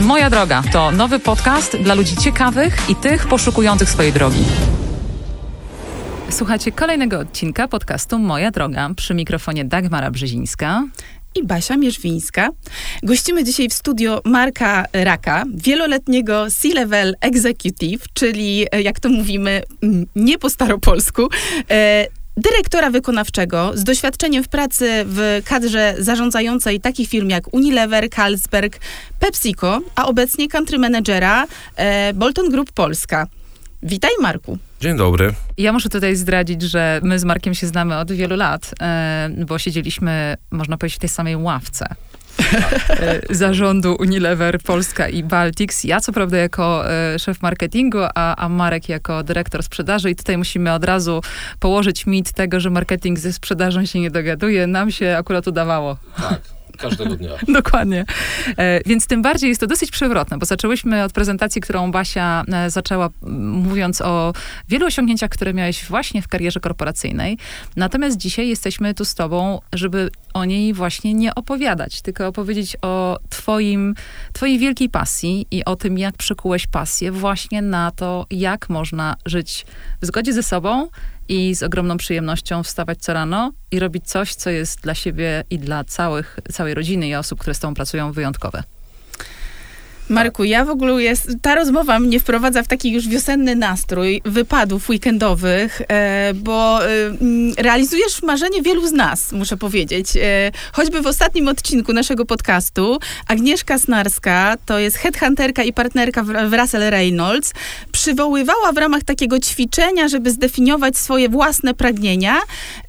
Moja droga to nowy podcast dla ludzi ciekawych i tych poszukujących swojej drogi. Słuchajcie kolejnego odcinka podcastu Moja droga przy mikrofonie Dagmara Brzezińska i Basia Mierzwińska. Gościmy dzisiaj w studio Marka Raka, wieloletniego C-Level Executive, czyli e, jak to mówimy, nie po staropolsku, e, dyrektora wykonawczego z doświadczeniem w pracy w kadrze zarządzającej takich firm jak Unilever, Carlsberg, PepsiCo, a obecnie country managera e, Bolton Group Polska. Witaj Marku. Dzień dobry. Ja muszę tutaj zdradzić, że my z Markiem się znamy od wielu lat, e, bo siedzieliśmy, można powiedzieć, w tej samej ławce. E, zarządu Unilever Polska i Baltics. Ja co prawda jako e, szef marketingu, a, a Marek jako dyrektor sprzedaży i tutaj musimy od razu położyć mit tego, że marketing ze sprzedażą się nie dogaduje. Nam się akurat udawało. Tak. Każdego dnia. Dokładnie. E, więc tym bardziej jest to dosyć przewrotne, bo zaczęłyśmy od prezentacji, którą Basia e, zaczęła mówiąc o wielu osiągnięciach, które miałeś właśnie w karierze korporacyjnej. Natomiast dzisiaj jesteśmy tu z tobą, żeby o niej właśnie nie opowiadać, tylko opowiedzieć o twoim, twojej wielkiej pasji i o tym, jak przekułeś pasję właśnie na to, jak można żyć w zgodzie ze sobą i z ogromną przyjemnością wstawać co rano i robić coś, co jest dla siebie i dla całych, całej rodziny i osób, które z tobą pracują, wyjątkowe. Marku, ja w ogóle jest, ta rozmowa mnie wprowadza w taki już wiosenny nastrój wypadów weekendowych, e, bo e, realizujesz marzenie wielu z nas, muszę powiedzieć. E, choćby w ostatnim odcinku naszego podcastu Agnieszka Snarska, to jest headhunterka i partnerka w, Russell Reynolds, przywoływała w ramach takiego ćwiczenia, żeby zdefiniować swoje własne pragnienia,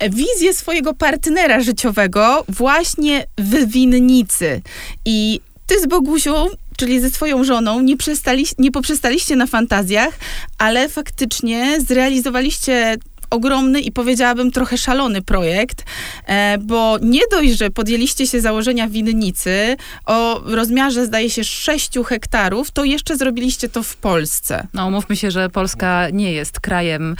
wizję swojego partnera życiowego właśnie w winnicy. I ty z Bogusią czyli ze swoją żoną, nie, przestali, nie poprzestaliście na fantazjach, ale faktycznie zrealizowaliście ogromny i powiedziałabym trochę szalony projekt, e, bo nie dość, że podjęliście się założenia winnicy o rozmiarze zdaje się 6 hektarów, to jeszcze zrobiliście to w Polsce. No, mówmy się, że Polska nie jest krajem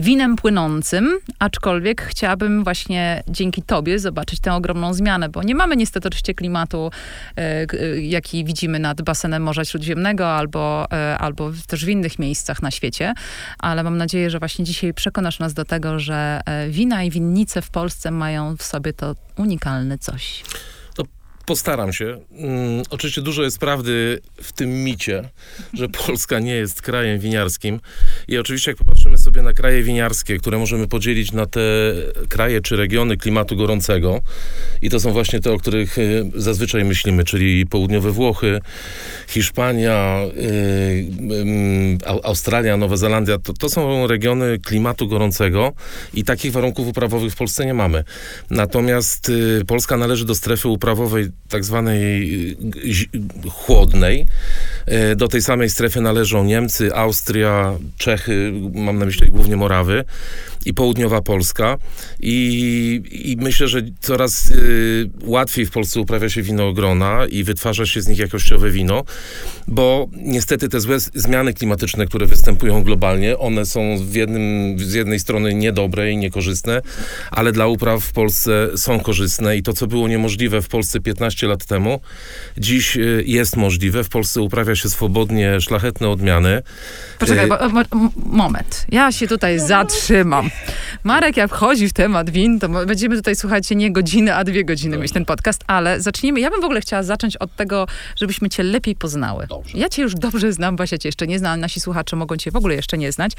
winem płynącym, aczkolwiek chciałabym właśnie dzięki tobie zobaczyć tę ogromną zmianę, bo nie mamy niestety oczywiście klimatu, e, jaki widzimy nad basenem Morza Śródziemnego albo, e, albo też w innych miejscach na świecie, ale mam nadzieję, że właśnie dzisiaj przekonasz nas do tego, że e, wina i winnice w Polsce mają w sobie to unikalne coś. Postaram się. Hmm, oczywiście dużo jest prawdy w tym micie, że Polska nie jest krajem winiarskim. I oczywiście jak popatrzymy sobie na kraje winiarskie, które możemy podzielić na te kraje czy regiony klimatu gorącego, i to są właśnie te, o których y, zazwyczaj myślimy, czyli południowe Włochy, Hiszpania, y, Australia, Nowa Zelandia, to, to są regiony klimatu gorącego i takich warunków uprawowych w Polsce nie mamy. Natomiast y, Polska należy do strefy uprawowej tak zwanej y, chłodnej. Y, do tej samej strefy należą Niemcy, Austria, Czechy, mam na myśli głównie Morawy i południowa Polska. I, i myślę, że coraz y, łatwiej w Polsce uprawia się winogrona i wytwarza się z nich jakościowe wino, bo niestety te złe zmiany klimatyczne, które występują globalnie, one są w jednym, z jednej strony niedobre i niekorzystne, ale dla upraw w Polsce są korzystne i to, co było niemożliwe w Polsce 15 lat temu, dziś y, jest możliwe. W Polsce uprawia się swobodnie szlachetne odmiany. Poczekaj, y, bo, moment. Ja się tutaj zatrzymam. Marek, jak wchodzi w temat win, to będziemy tutaj, słuchajcie, nie godziny, a dwie godziny mieć ten podcast, ale zacznijmy. Ja bym w ogóle chciała zacząć od tego, żebyśmy cię lepiej poznały. Dobrze. Ja cię już dobrze znam, Basia cię jeszcze nie zna, nasi słuchacze mogą cię w ogóle jeszcze nie znać.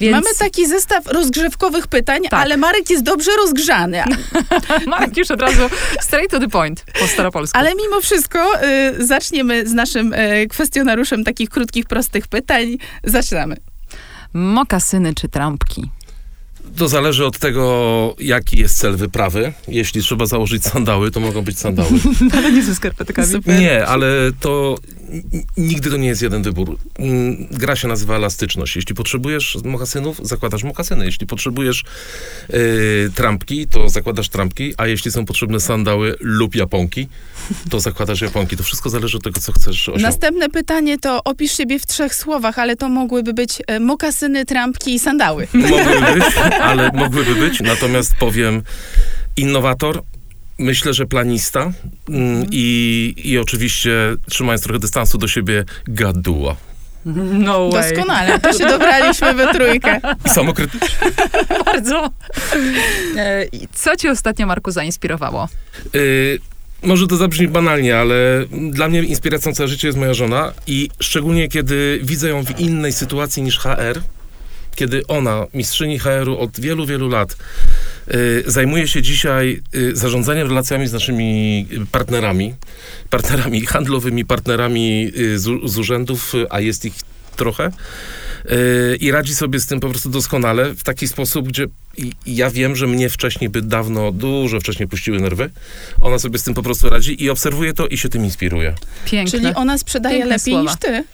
Więc... Mamy taki zestaw rozgrzewkowych pytań, tak. ale Marek jest dobrze rozgrzany. Marek już od razu straight to the point po staropolsku. Ale mimo wszystko y, zaczniemy z naszym y, kwestionariuszem takich krótkich, prostych pytań. Zaczynamy. Mokasyny czy trampki? To zależy od tego, jaki jest cel wyprawy. Jeśli trzeba założyć sandały, to mogą być sandały. ale nie ze skarpetkami. Super. Nie, ale to nigdy to nie jest jeden wybór. Mm, gra się nazywa elastyczność. Jeśli potrzebujesz mokasynów, zakładasz mokasyny. Jeśli potrzebujesz yy, trampki, to zakładasz trampki, a jeśli są potrzebne sandały lub japonki, to zakładasz japonki. To wszystko zależy od tego, co chcesz osiągnąć. Następne pytanie to opisz siebie w trzech słowach, ale to mogłyby być e, mokasyny, trampki i sandały. Mogłyby być, ale mogłyby być. Natomiast powiem innowator, Myślę, że planista mm, i, i oczywiście, trzymając trochę dystansu do siebie, gaduła. No way. Doskonale, to się dobraliśmy we trójkę. I samokrytyczna. Bardzo. E, i Co cię ostatnio, Marku, zainspirowało? Y, może to zabrzmi banalnie, ale dla mnie inspiracją całe życie jest moja żona i szczególnie kiedy widzę ją w innej sytuacji niż HR, kiedy ona, mistrzyni HR-u od wielu, wielu lat, y, zajmuje się dzisiaj y, zarządzaniem relacjami z naszymi partnerami, partnerami handlowymi, partnerami y, z, z urzędów, y, a jest ich trochę. Y, I radzi sobie z tym po prostu doskonale, w taki sposób, gdzie i ja wiem, że mnie wcześniej by dawno, dużo wcześniej puściły nerwy. Ona sobie z tym po prostu radzi i obserwuje to i się tym inspiruje. Piękne. Czyli ona sprzedaje Piękne lepiej słowa. niż ty.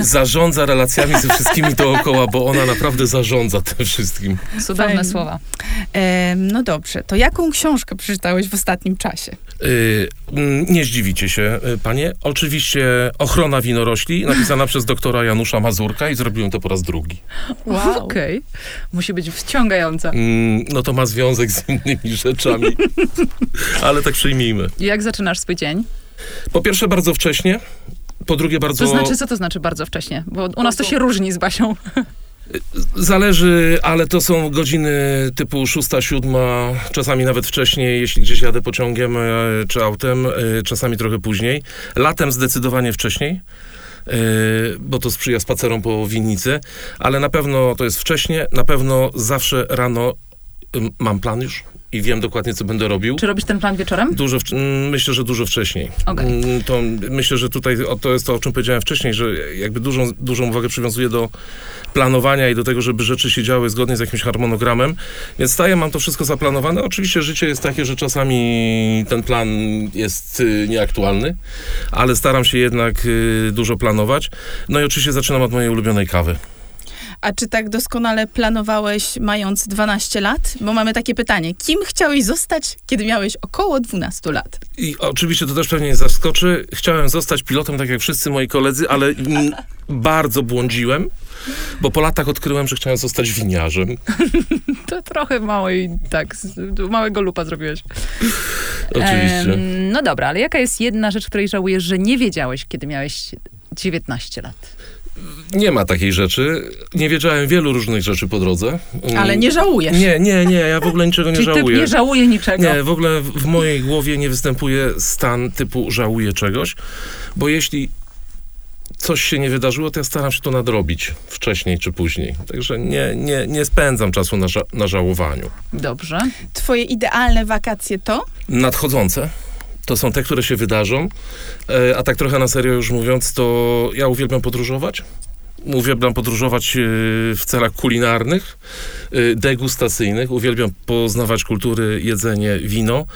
Zarządza relacjami ze wszystkimi dookoła, bo ona naprawdę zarządza tym wszystkim. Cudowne Fajnie. słowa. Em, no dobrze, to jaką książkę przeczytałeś w ostatnim czasie? Y, mm, nie zdziwicie się, y, panie. Oczywiście Ochrona winorośli, napisana przez doktora Janusza Mazurka i zrobiłem to po raz drugi. Wow. Okej. Musi być wciągająca. Mm, no to ma związek z innymi rzeczami, ale tak przyjmijmy. I Jak zaczynasz swój dzień? Po pierwsze bardzo wcześnie, po drugie bardzo... To znaczy, co to znaczy bardzo wcześnie? Bo u nas to się różni z Basią. Zależy, ale to są godziny typu szósta, siódma, czasami nawet wcześniej, jeśli gdzieś jadę pociągiem e, czy autem, e, czasami trochę później. Latem zdecydowanie wcześniej, e, bo to sprzyja spacerom po winnicy, ale na pewno to jest wcześnie, na pewno zawsze rano mam plan już i wiem dokładnie, co będę robił. Czy robisz ten plan wieczorem? Dużo, mm, myślę, że dużo wcześniej. Okej. Mm, To myślę, że tutaj to jest to, o czym powiedziałem wcześniej, że jakby dużą, dużą uwagę przywiązuję do planowania i do tego, żeby rzeczy się działy zgodnie z jakimś harmonogramem. Więc staję, mam to wszystko zaplanowane. Oczywiście życie jest takie, że czasami ten plan jest y, nieaktualny, ale staram się jednak y, dużo planować. No i oczywiście zaczynam od mojej ulubionej kawy. A czy tak doskonale planowałeś mając 12 lat? Bo mamy takie pytanie. Kim chciałeś zostać, kiedy miałeś około 12 lat? I oczywiście to też pewnie nie zaskoczy. Chciałem zostać pilotem, tak jak wszyscy moi koledzy, ale mm, bardzo błądziłem, bo po latach odkryłem, że chciałem zostać winiarzem. To trochę małej, tak, małego lupa zrobiłeś. Oczywiście. Em, no dobra, ale jaka jest jedna rzecz, której żałujesz, że nie wiedziałeś, kiedy miałeś 19 lat? Nie ma takiej rzeczy. Nie wiedziałem wielu różnych rzeczy po drodze. Mm, Ale nie żałujesz. Nie, nie, nie, ja w ogóle niczego nie Czyli typ żałuję. nie żałuje niczego. Nie, w ogóle w w mojej głowie nie występuje stan typu żałuję czegoś, bo jeśli coś się nie wydarzyło, to ja staram się to nadrobić wcześniej czy później. Także nie, nie, nie spędzam czasu na, ża- na żałowaniu. Dobrze. Twoje idealne wakacje to? Nadchodzące to są te, które się wydarzą, e, a tak trochę na serio już mówiąc, to ja uwielbiam podróżować. Uwielbiam podróżować e, w celach kulinarnych, e, degustacyjnych. Uwielbiam poznawać kultury, jedzenie, wino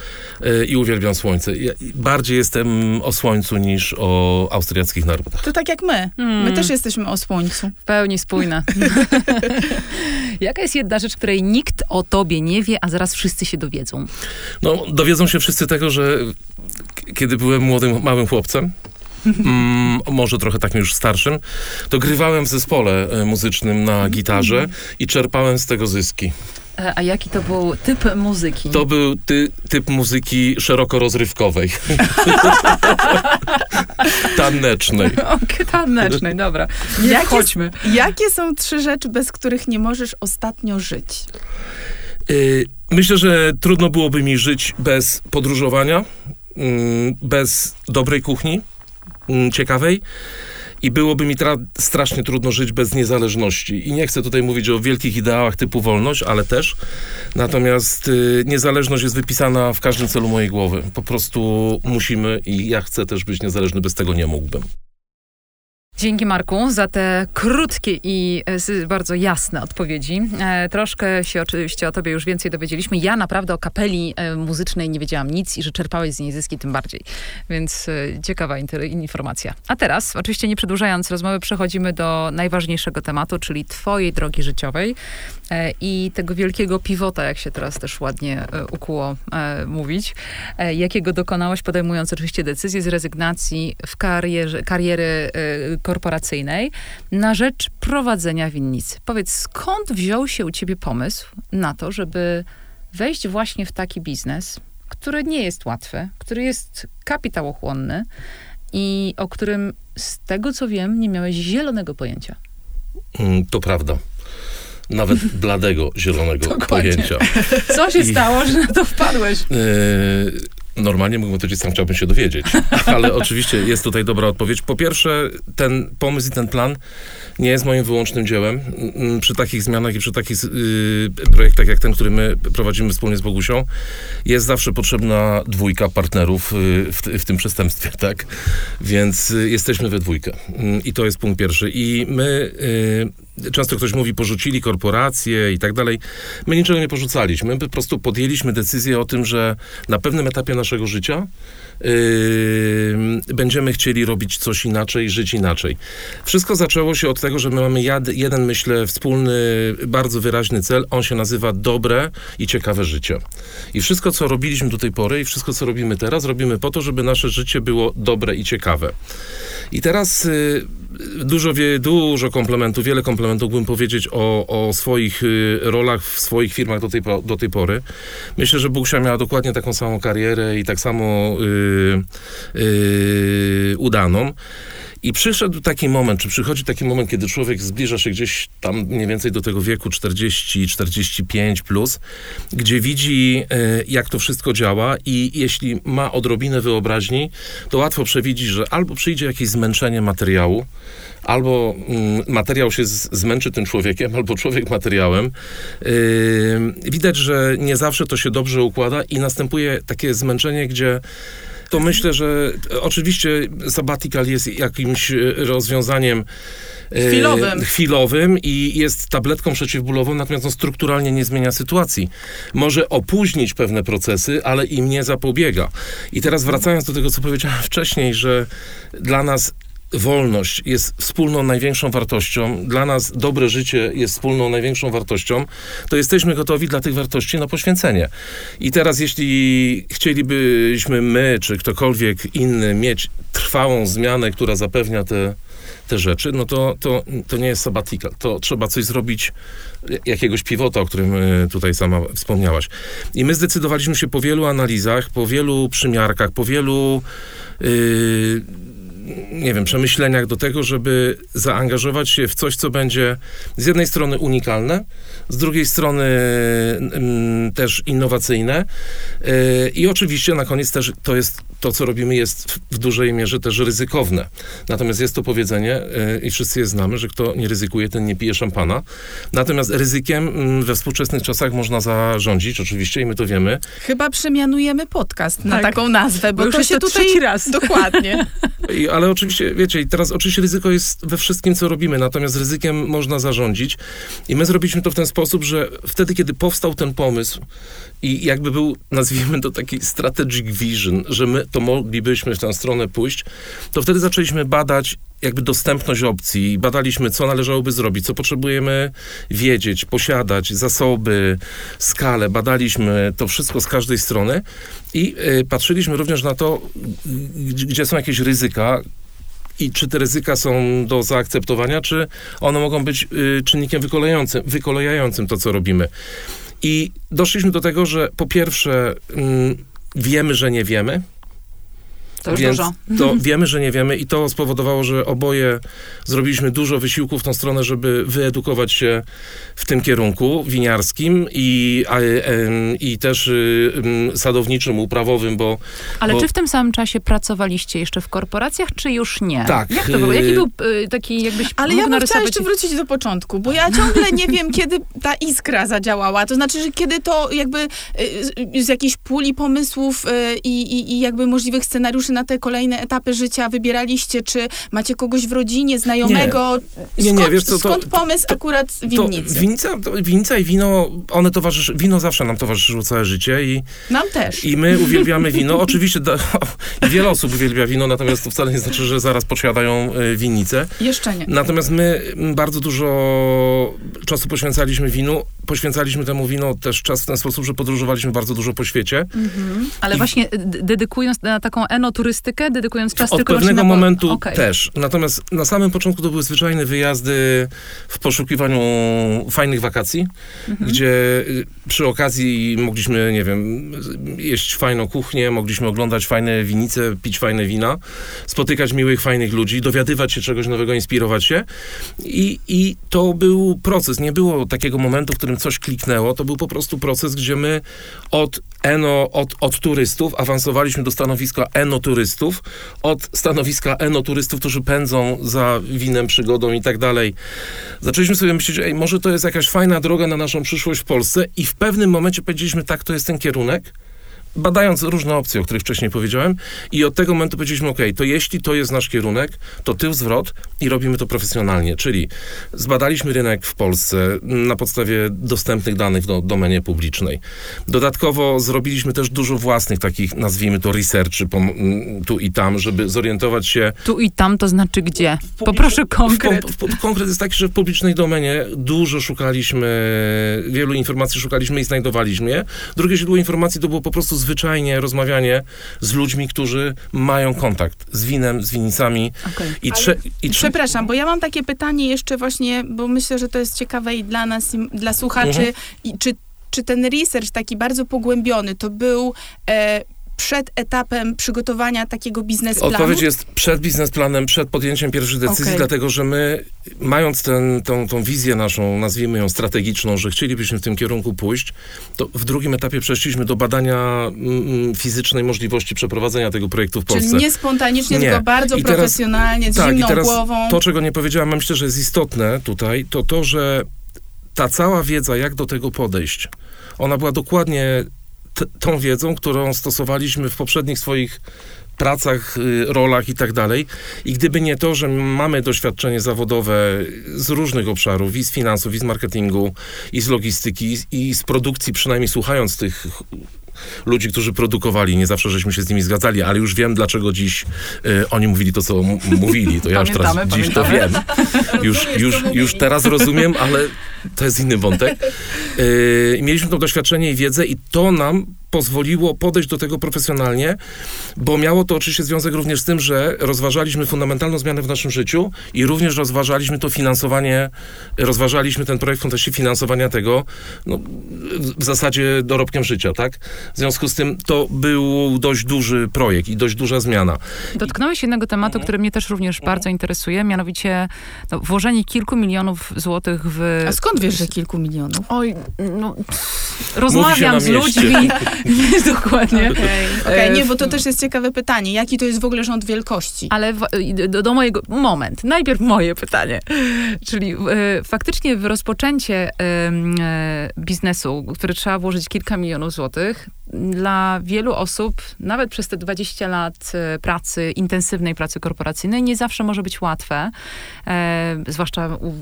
e, i uwielbiam słońce. Ja bardziej jestem o słońcu niż o austriackich narodach. To tak jak my. My Mm. też jesteśmy o słońcu. W pełni spójne. Jaka jest jedna rzecz, której nikt o tobie nie wie, a zaraz wszyscy się dowiedzą? No, dowiedzą się wszyscy tego, że kiedy byłem młodym, małym chłopcem, mm, może trochę takim już starszym, to grywałem w zespole e, muzycznym na gitarze i czerpałem z tego zyski. E, A jaki to był typ muzyki? To był ty, typ muzyki szeroko rozrywkowej. Tanecznej. Okej, tanecznej, dobra. Nie Jakie- wchodźmy. Jakie są trzy rzeczy, bez których nie możesz ostatnio żyć? Y, Myślę, że trudno byłoby mi żyć bez podróżowania, mm, bez dobrej kuchni, ciekawej. I byłoby mi tra- strasznie trudno żyć bez niezależności. I nie chcę tutaj mówić o wielkich ideałach typu wolność, ale też. Natomiast y, niezależność jest wypisana w każdym celu mojej głowy. Po prostu musimy i ja chcę też być niezależny, bez tego nie mógłbym. Dzięki Marku za te krótkie i e, bardzo jasne odpowiedzi. E, troszkę się oczywiście o tobie już więcej dowiedzieliśmy. Ja naprawdę o kapeli e, muzycznej nie wiedziałam nic i że czerpałeś z niej zyski tym bardziej. Więc ciekawa informacja. A teraz, oczywiście nie przedłużając rozmowy, przechodzimy do najważniejszego tematu, czyli twojej drogi życiowej i tego wielkiego pivota, jak się teraz też ładnie ukuło mówić, jakiego dokonałaś podejmując oczywiście decyzję z rezygnacji w karierze, kariery korporacyjnej na rzecz prowadzenia winnicy. Powiedz, skąd wziął się u ciebie pomysł na to, żeby wejść właśnie w taki biznes, który nie jest łatwy, który jest kapitałochłonny i o którym z tego co wiem nie miałeś zielonego pojęcia. Mm, To prawda. Nawet bladego, zielonego Dokładnie. pojęcia. Co się I- stało, że na to wpadłeś? Yy, Normalnie mógłbym powiedzieć, sam chciałbym się dowiedzieć, ale oczywiście jest tutaj dobra odpowiedź. Po pierwsze, ten pomysł i ten plan nie jest moim wyłącznym dziełem. Mm, Przy takich zmianach i przy takich yy, projektach jak ten, który my prowadzimy wspólnie z Bogusią, jest zawsze potrzebna dwójka partnerów yy, w, w tym przestępstwie, tak? Więc yy, jesteśmy we dwójkę. Yy, I to jest punkt pierwszy. I my, yy, często ktoś mówi, porzucili korporacje i tak dalej. My niczego nie porzucaliśmy. My po prostu podjęliśmy decyzję o tym, że na pewnym etapie naszego życia yy, będziemy chcieli robić coś inaczej, żyć inaczej. Wszystko zaczęło się od tego, że my mamy jad, jeden, myślę, wspólny, bardzo wyraźny cel. On się nazywa dobre i ciekawe życie. I wszystko, co robiliśmy do tej pory i wszystko, co robimy teraz, robimy po to, żeby nasze życie było dobre i ciekawe. I teraz y, dużo, wie, dużo komplementów, wiele komplementów bym powiedzieć o, o swoich y, rolach w swoich firmach do tej, do tej pory. Myślę, że Bugsia miała dokładnie taką samą karierę i tak samo y, y, udaną. I przyszedł taki moment, czy przychodzi taki moment, kiedy człowiek zbliża się gdzieś tam mniej więcej do tego wieku 40, 45 plus, gdzie widzi, e, jak to wszystko działa i jeśli ma odrobinę wyobraźni, to łatwo przewidzieć, że albo przyjdzie jakieś zmęczenie materiału, albo mm, materiał się zmęczy tym człowiekiem, albo człowiek materiałem. Widać, że nie zawsze to się dobrze układa i następuje takie zmęczenie, gdzie to myślę, że e, oczywiście sabbatical jest jakimś e, rozwiązaniem e, Chwilowym. chwilowym i jest tabletką przeciwbólową, natomiast on strukturalnie nie zmienia sytuacji. Może opóźnić pewne procesy, ale im nie zapobiega. I teraz wracając do tego, co powiedziałem wcześniej, że dla nas wolność jest wspólną największą wartością, dla nas dobre życie jest wspólną największą wartością, to jesteśmy gotowi dla tych wartości na poświęcenie. I teraz, jeśli chcielibyśmy my, czy ktokolwiek inny mieć trwałą zmianę, która zapewnia te, te rzeczy, no to, to, to nie jest sabbatical. To trzeba coś zrobić, jakiegoś pivota, o którym e, tutaj sama wspomniałaś. I my zdecydowaliśmy się po wielu analizach, po wielu przymiarkach, po wielu yy, nie wiem, przemyśleniach do tego, żeby zaangażować się w coś, co będzie z jednej strony unikalne, z drugiej strony mm, też innowacyjne yy, i oczywiście na koniec też to jest, to co robimy jest w, w dużej mierze też ryzykowne. Natomiast jest to powiedzenie yy, i wszyscy je znamy, że kto nie ryzykuje, ten nie pije szampana. Natomiast ryzykiem mm, we współczesnych czasach można zarządzić, oczywiście i my to wiemy. Chyba przemianujemy podcast na Tak. taką nazwę, bo, Bo to się to tutaj... raz. Dokładnie. I, ale oczywiście, wiecie, i teraz oczywiście ryzyko jest we wszystkim, co robimy, natomiast ryzykiem można zarządzić. I my zrobiliśmy to w ten sposób, że wtedy, kiedy powstał ten pomysł i jakby był, nazwijmy to taki strategic vision, że my to moglibyśmy w tę stronę pójść, to wtedy zaczęliśmy badać jakby dostępność opcji, badaliśmy, co należałoby zrobić, co potrzebujemy wiedzieć, posiadać, zasoby, skalę, badaliśmy to wszystko z każdej strony i y, patrzyliśmy również na to, gdzie, są jakieś ryzyka, i czy te ryzyka są do zaakceptowania, czy one mogą być y, czynnikiem wykolejającym, wykolejającym to, co robimy. I doszliśmy do tego, że po pierwsze mm, wiemy, że nie wiemy, To już więc dużo. to wiemy, że nie wiemy i to spowodowało, że oboje zrobiliśmy dużo wysiłków w tą stronę, żeby wyedukować się w tym kierunku winiarskim i, i też y, sadowniczym, uprawowym, bo Ale bo- czy w tym samym czasie pracowaliście jeszcze w korporacjach, czy już nie? Tak, Jak to było? Jaki y- był y, taki, jakbyś Ale ja bym chciała jeszcze wrócić do początku, bo ja ciągle nie wiem, kiedy ta iskra zadziałała. To znaczy, że kiedy to jakby y, z, z jakiejś puli pomysłów y, i, i, i jakby możliwych scenariuszy na te kolejne etapy życia wybieraliście, czy macie kogoś w rodzinie, znajomego? Nie, nie, skąd, wiesz co, to- skąd pomysł to- akurat winnicy? winica, to winica i wino, one towarzyszy, wino zawsze nam towarzyszyło całe życie i Nam też. I my uwielbiamy wino. Oczywiście da, wiele osób uwielbia wino, natomiast to wcale nie znaczy, że zaraz posiadają y, winnicę. Jeszcze nie. Natomiast my bardzo dużo czasu poświęcaliśmy winu poświęcaliśmy temu wino też czas w ten sposób, że podróżowaliśmy bardzo dużo po świecie. Ale I- właśnie dedykując na taką enoturystykę, dedykując czas Od tylko pewnego właśnie na... momentu Okej. też. Natomiast na samym początku to były zwyczajne wyjazdy w poszukiwaniu fajnych wakacji, Mhm. gdzie y, przy okazji mogliśmy, nie wiem, jeść fajną kuchnię, mogliśmy oglądać fajne winice, pić fajne wina, spotykać miłych, fajnych ludzi, dowiadywać się czegoś nowego, inspirować się. I, I to był proces. Nie było takiego momentu, w którym coś kliknęło. To był po prostu proces, gdzie my od eno, od, od turystów awansowaliśmy do stanowiska enoturystów, od stanowiska enoturystów, którzy pędzą za winem, przygodą i tak dalej. Zaczęliśmy sobie myśleć, ej, może to jest jakaś fajna droga na naszą przyszłość w Polsce i w pewnym momencie powiedzieliśmy, tak, to jest ten kierunek, badając różne opcje, o których wcześniej powiedziałem i od tego momentu powiedzieliśmy, ok, to jeśli to jest nasz kierunek, to tył zwrot i robimy to profesjonalnie, czyli zbadaliśmy rynek w Polsce na podstawie dostępnych danych do, domenie publicznej. Dodatkowo zrobiliśmy też dużo własnych takich, nazwijmy to researchy tu i tam, żeby zorientować się, Tu i tam, to znaczy gdzie? Poproszę konkret. w, w, konkret jest taki, że w publicznej domenie dużo szukaliśmy, wielu informacji szukaliśmy i znajdowaliśmy je. Drugie źródło informacji to było po prostu zwyczajnie rozmawianie z ludźmi, którzy mają kontakt z winem, z winicami. Okej. I, trze, i trze- Przepraszam, bo ja mam takie pytanie jeszcze właśnie, bo myślę, że to jest ciekawe i dla nas, i dla słuchaczy. Mhm. I czy, czy ten research taki bardzo pogłębiony to był e, przed etapem przygotowania takiego biznesplanu? Odpowiedź jest przed biznesplanem, przed podjęciem pierwszych decyzji, Okej. dlatego że my, mając ten, tą, tą wizję naszą, nazwijmy ją strategiczną, że chcielibyśmy w tym kierunku pójść, to w drugim etapie przeszliśmy do badania mm, fizycznej możliwości przeprowadzenia tego projektu w Polsce. Czyli nie spontanicznie, Nie. tylko bardzo I teraz- profesjonalnie, z tak, zimną teraz głową. To, czego nie powiedziałam, myślę, że jest istotne tutaj, to to, że ta cała wiedza, jak do tego podejść, ona była dokładnie tą wiedzą, którą stosowaliśmy w poprzednich swoich pracach, y, rolach i tak dalej. I gdyby nie to, że mamy doświadczenie zawodowe z różnych obszarów, i z finansów, i z marketingu, i z logistyki, i z- i z produkcji, przynajmniej słuchając tych ludzi, którzy produkowali, nie zawsze żeśmy się z nimi zgadzali, ale już wiem, dlaczego dziś y, oni mówili to, co mówili. To ja już teraz Pamiętamy, dziś to wiem. Już, już, już teraz rozumiem, ale to jest inny wątek. Y, mieliśmy to doświadczenie i wiedzę i to nam pozwoliło podejść do tego profesjonalnie, bo miało to oczywiście związek również z tym, że rozważaliśmy fundamentalną zmianę w naszym życiu i również rozważaliśmy to finansowanie, rozważaliśmy ten projekt w kontekście finansowania tego, no, w zasadzie dorobkiem życia, tak? W związku z tym to był dość duży projekt i dość duża zmiana. Dotknąłeś jednego tematu, który mnie też również bardzo interesuje, mianowicie no, włożenie kilku milionów złotych w... A skąd wiesz, że kilku milionów? Oj, no, pff, rozmawiam z ludźmi. Dokładnie. Okej, okej, E, nie, bo to też jest ciekawe pytanie. Jaki to jest w ogóle rząd wielkości? Ale w, do, do mojego. Moment, najpierw moje pytanie. Czyli e, faktycznie w rozpoczęcie e, biznesu, który trzeba włożyć kilka milionów złotych, dla wielu osób, nawet przez te 20 lat e, pracy, intensywnej pracy korporacyjnej, nie zawsze może być łatwe, e, zwłaszcza u,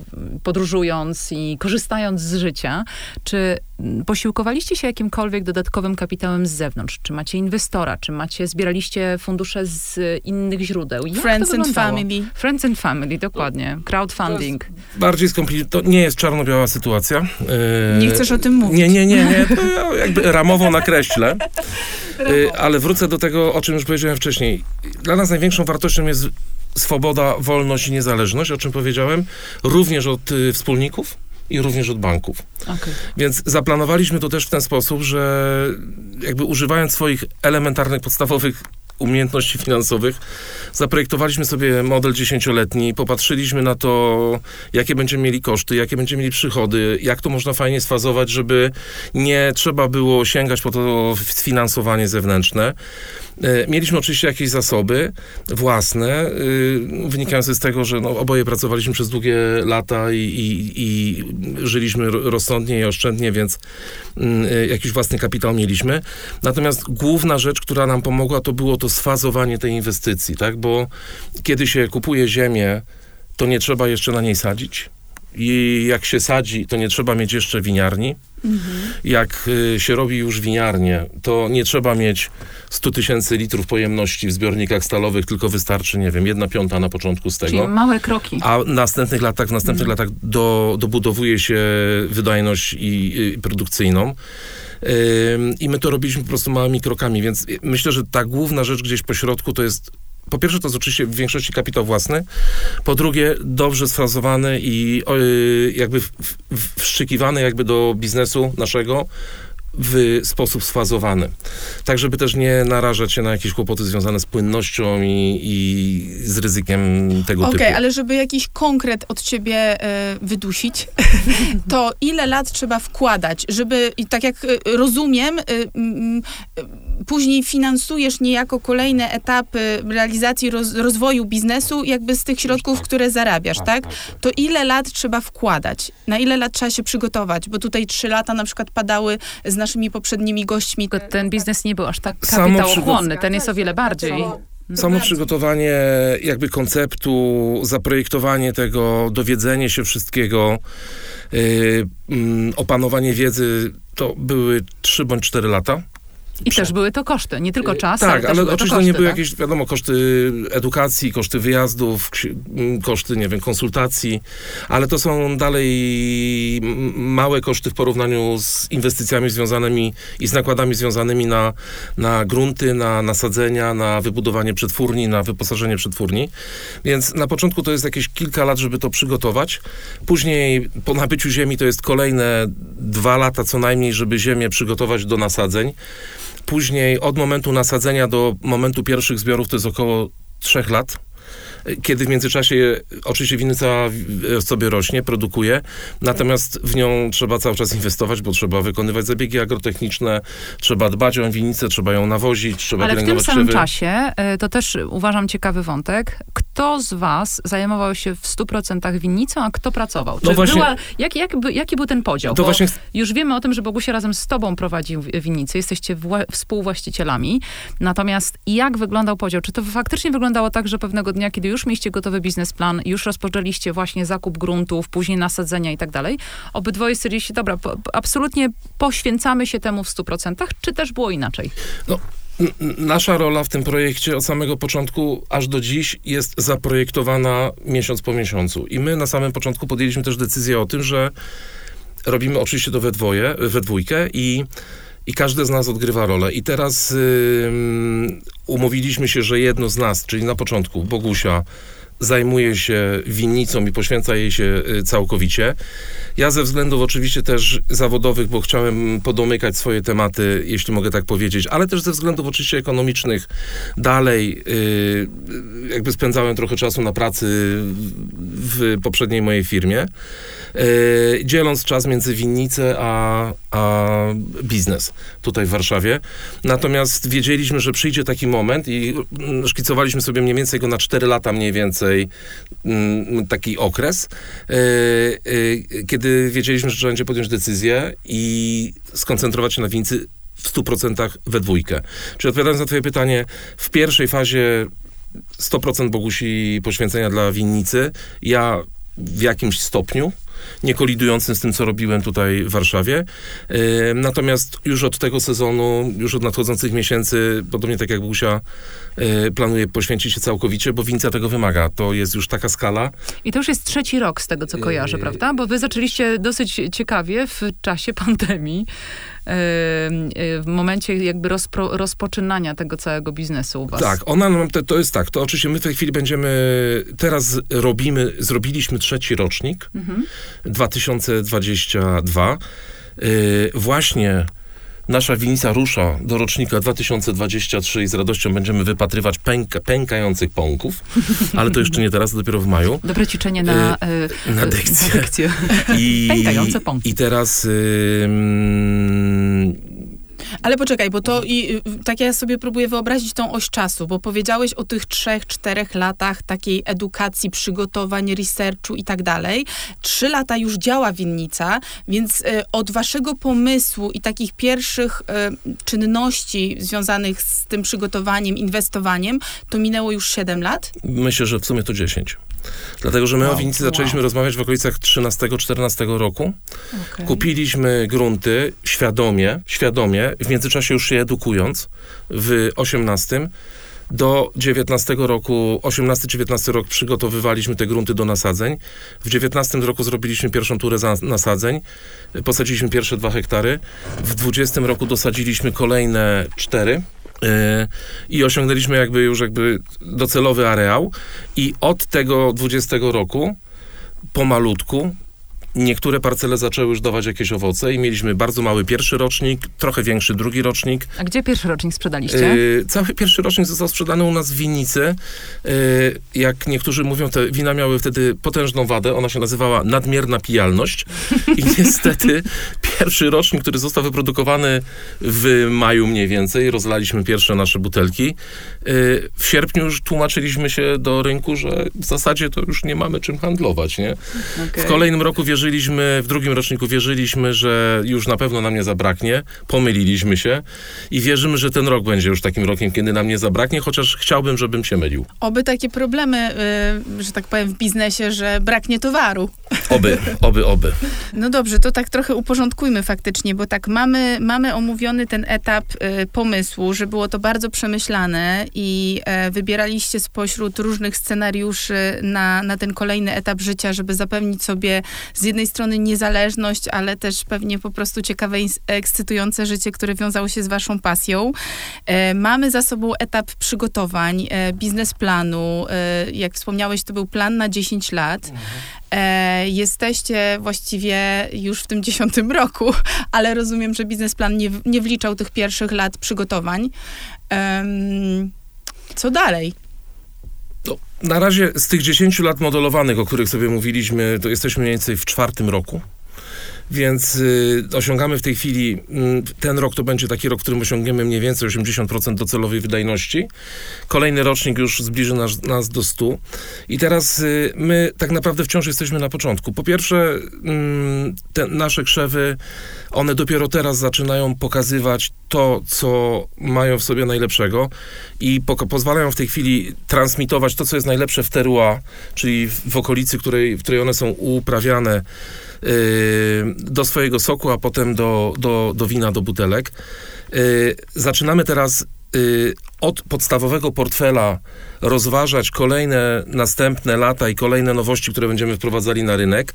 podróżując i korzystając z życia. Czy posiłkowaliście się jakimkolwiek dodatkowym kapitałem z zewnątrz? Czy macie inwestora? Czy macie, zbieraliście fundusze z innych źródeł? Jak Friends and family. Friends and family, dokładnie. Crowdfunding. Bardziej skomplikowane, to nie jest czarno-biała sytuacja. E, Nie chcesz o tym mówić. Nie, nie, nie, nie. To jakby ramowo nakreślę. Y, Ale wrócę do tego, o czym już powiedziałem wcześniej. Dla nas największą wartością jest swoboda, wolność i niezależność, o czym powiedziałem, również od y, wspólników i również od banków. Okej. Więc zaplanowaliśmy to też w ten sposób, że jakby używając swoich elementarnych, podstawowych umiejętności finansowych, zaprojektowaliśmy sobie model dziesięcioletni, popatrzyliśmy na to, jakie będziemy mieli koszty, jakie będziemy mieli przychody, jak to można fajnie sfazować, żeby nie trzeba było sięgać po to sfinansowanie zewnętrzne. E, Mieliśmy oczywiście jakieś zasoby własne, y, wynikające z tego, że no, oboje pracowaliśmy przez długie lata i, i, i żyliśmy ro- rozsądnie i oszczędnie, więc mm, y, jakiś własny kapitał mieliśmy. Natomiast główna rzecz, która nam pomogła, to było to sfazowanie tej inwestycji, tak? Bo kiedy się kupuje ziemię, to nie trzeba jeszcze na niej sadzić. I jak się sadzi, to nie trzeba mieć jeszcze winiarni. Jak y, się robi już winiarnię, to nie trzeba mieć 100 tysięcy litrów pojemności w zbiornikach stalowych, tylko wystarczy, nie wiem, jedna piąta na początku z Czyli tego. małe kroki. A w następnych latach, w następnych latach do, dobudowuje się wydajność i, i produkcyjną. I my to robiliśmy po prostu małymi krokami, więc myślę, że ta główna rzecz gdzieś po środku to jest po pierwsze, to jest oczywiście w większości kapitał własny. Po drugie, dobrze sfrazowany i y, jakby w, w, wszczykiwany jakby do biznesu naszego w sposób sfazowany. Tak, żeby też nie narażać się na jakieś kłopoty związane z płynnością i, i z ryzykiem tego Okej, typu. ale żeby jakiś konkret od ciebie e, wydusić, to ile lat trzeba wkładać, żeby, i tak jak e, rozumiem, mm, e, później finansujesz niejako kolejne etapy realizacji roz, rozwoju biznesu, jakby z tych środków, które zarabiasz, tak? To ile lat trzeba wkładać? Na ile lat trzeba się przygotować? Bo tutaj trzy lata na przykład padały z naszymi poprzednimi gośćmi. Ten biznes nie był aż tak kapitałochłonny, ten jest o wiele bardziej. Samo przygotowanie jakby konceptu, zaprojektowanie tego, dowiedzenie się wszystkiego, yy, opanowanie wiedzy, to były 3 bądź 4 lata. I też były to koszty, nie tylko czas, tak, ale ale oczywiście koszty, nie były tak? jakieś, wiadomo, koszty edukacji, koszty wyjazdów, ksi- m, koszty, nie wiem, konsultacji, ale to są dalej małe koszty w porównaniu z inwestycjami związanymi i z nakładami związanymi na, na grunty, na nasadzenia, na wybudowanie przetwórni, na wyposażenie przetwórni. Więc na początku to jest jakieś kilka lat, żeby to przygotować. Później po nabyciu ziemi to jest kolejne dwa lata co najmniej, żeby ziemię przygotować do nasadzeń. Później od momentu nasadzenia do momentu pierwszych zbiorów to jest około trzech lat. Kiedy w międzyczasie oczywiście winnica sobie rośnie, produkuje, natomiast w nią trzeba cały czas inwestować, bo trzeba wykonywać zabiegi agrotechniczne, trzeba dbać o winnicę, trzeba ją nawozić, trzeba Ale w tym samym krzewy. czasie, y, to też uważam ciekawy wątek, kto z was zajmował się w 100% winnicą, a kto pracował? Czy No właśnie- była, jak, jak, jaki był ten podział? To Bo właśnie Już wiemy o tym, że Bogusia razem z tobą prowadzi w- winnicę, jesteście wła- współwłaścicielami. Natomiast jak wyglądał podział? Czy to faktycznie wyglądało tak, że pewnego dnia, kiedy już mieliście gotowy biznesplan, już rozpoczęliście właśnie zakup gruntów, później nasadzenia i tak dalej, obydwoje stwierdziliście, dobra, po, absolutnie poświęcamy się temu w 100%, czy też było inaczej? N- n- Nasza rola w tym projekcie od samego początku aż do dziś jest zaprojektowana miesiąc po miesiącu. I my na samym początku podjęliśmy też decyzję o tym, że robimy oczywiście to we dwoje, we dwójkę i, i każdy z nas odgrywa rolę. I teraz ym, umówiliśmy się, że jedno z nas, czyli na początku Bogusia, zajmuje się winnicą i poświęca jej się y, całkowicie. Ja ze względów oczywiście też zawodowych, bo chciałem podomykać swoje tematy, jeśli mogę tak powiedzieć, ale też ze względów oczywiście ekonomicznych dalej y, jakby spędzałem trochę czasu na pracy w poprzedniej mojej firmie, dzieląc czas między winnicę a, a biznes tutaj w Warszawie. Natomiast wiedzieliśmy, że przyjdzie taki moment i szkicowaliśmy sobie mniej więcej go na 4 lata mniej więcej mm, taki okres, y, y, kiedy wiedzieliśmy, że trzeba będzie podjąć decyzję i skoncentrować się na winnicy w 100% we dwójkę. Czyli odpowiadając na twoje pytanie, w pierwszej fazie 100% Bogusi poświęcenia dla winnicy, ja w jakimś stopniu, nie kolidującym z tym, co robiłem tutaj w Warszawie. Natomiast już od tego sezonu, już od nadchodzących miesięcy, podobnie tak jak Bogusia, yy, planuję poświęcić się całkowicie, bo winnica tego wymaga. To jest już taka skala. I to już jest trzeci rok z tego, co kojarzę, Yy. prawda? Bo wy zaczęliście dosyć ciekawie w czasie pandemii, yy, w momencie jakby rozpro, rozpoczynania tego całego biznesu u was. Tak, ona nam, to, to jest tak, to oczywiście my w tej chwili będziemy, teraz robimy, zrobiliśmy trzeci rocznik, 2022. Yy, właśnie nasza winnica rusza do rocznika 2023 i z radością będziemy wypatrywać pęka, pękających pąków, ale to jeszcze nie teraz, dopiero w maju. Dobre ćwiczenie na, yy, na yy, dykcję. Na. I, Pękające pąki. I teraz... Ale poczekaj, bo to i y, tak ja sobie próbuję wyobrazić tą oś czasu, bo powiedziałeś o tych trzech, czterech latach takiej edukacji, przygotowań, researchu i tak dalej. Trzy lata już działa winnica, więc y, od waszego pomysłu i takich pierwszych y, czynności związanych z tym przygotowaniem, inwestowaniem, to minęło już siedem lat? myślę, że w sumie to 10. Dlatego, że my o Wow, winnicy wow. zaczęliśmy rozmawiać w okolicach 13-14 roku. Okej. Kupiliśmy grunty świadomie, świadomie, w międzyczasie już się edukując w 18. Do 19 roku, 18-19 rok przygotowywaliśmy te grunty do nasadzeń. W 19 roku zrobiliśmy pierwszą turę nasadzeń. Posadziliśmy pierwsze dwa hektary. W 20 roku dosadziliśmy kolejne cztery. I osiągnęliśmy jakby już jakby docelowy areał. I od tego 20 roku pomalutku niektóre parcele zaczęły już dawać jakieś owoce i mieliśmy bardzo mały pierwszy rocznik, trochę większy drugi rocznik. A gdzie pierwszy rocznik sprzedaliście? Yy, cały pierwszy rocznik został sprzedany u nas w winnicy. Yy, jak niektórzy mówią, te wina miały wtedy potężną wadę. Ona się nazywała nadmierna pijalność. I niestety pierwszy rocznik, który został wyprodukowany w maju mniej więcej, rozlaliśmy pierwsze nasze butelki. Yy, w sierpniu już tłumaczyliśmy się do rynku, że w zasadzie to już nie mamy czym handlować, nie? Okej. W kolejnym roku wierzyliśmy, w drugim roczniku wierzyliśmy, że już na pewno nam nie zabraknie. Pomyliliśmy się i wierzymy, że ten rok będzie już takim rokiem, kiedy nam nie zabraknie, chociaż chciałbym, żebym się mylił. Oby takie problemy, y, że tak powiem, w biznesie, że braknie towaru. Oby, oby, oby. No dobrze, to tak trochę uporządkujmy faktycznie, bo tak mamy, mamy omówiony ten etap y, pomysłu, że było to bardzo przemyślane i e, wybieraliście spośród różnych scenariuszy na, na ten kolejny etap życia, żeby zapewnić sobie z jednej strony niezależność, ale też pewnie po prostu ciekawe, ekscytujące życie, które wiązało się z waszą pasją. E, mamy za sobą etap przygotowań, e, biznesplanu. E, jak wspomniałeś, to był plan na 10 lat. E, jesteście właściwie już w tym dziesiątym roku, ale rozumiem, że biznesplan nie, nie wliczał tych pierwszych lat przygotowań. Co dalej? Na razie z tych 10 lat modelowanych, o których sobie mówiliśmy, to jesteśmy mniej więcej w czwartym roku. Więc y, osiągamy w tej chwili, mm, ten rok to będzie taki rok, w którym osiągniemy mniej więcej 80% docelowej wydajności. Kolejny rocznik już zbliży nas, nas do 100. I teraz y, my tak naprawdę wciąż jesteśmy na początku. Po pierwsze, mm, te nasze krzewy, one dopiero teraz zaczynają pokazywać to, co mają w sobie najlepszego i poko- pozwalają w tej chwili transmitować to, co jest najlepsze w terroir, czyli w, w okolicy, której, w której one są uprawiane do swojego soku, a potem do, do, do wina, do butelek. Yy, zaczynamy teraz yy, od podstawowego portfela rozważać kolejne następne lata i kolejne nowości, które będziemy wprowadzali na rynek.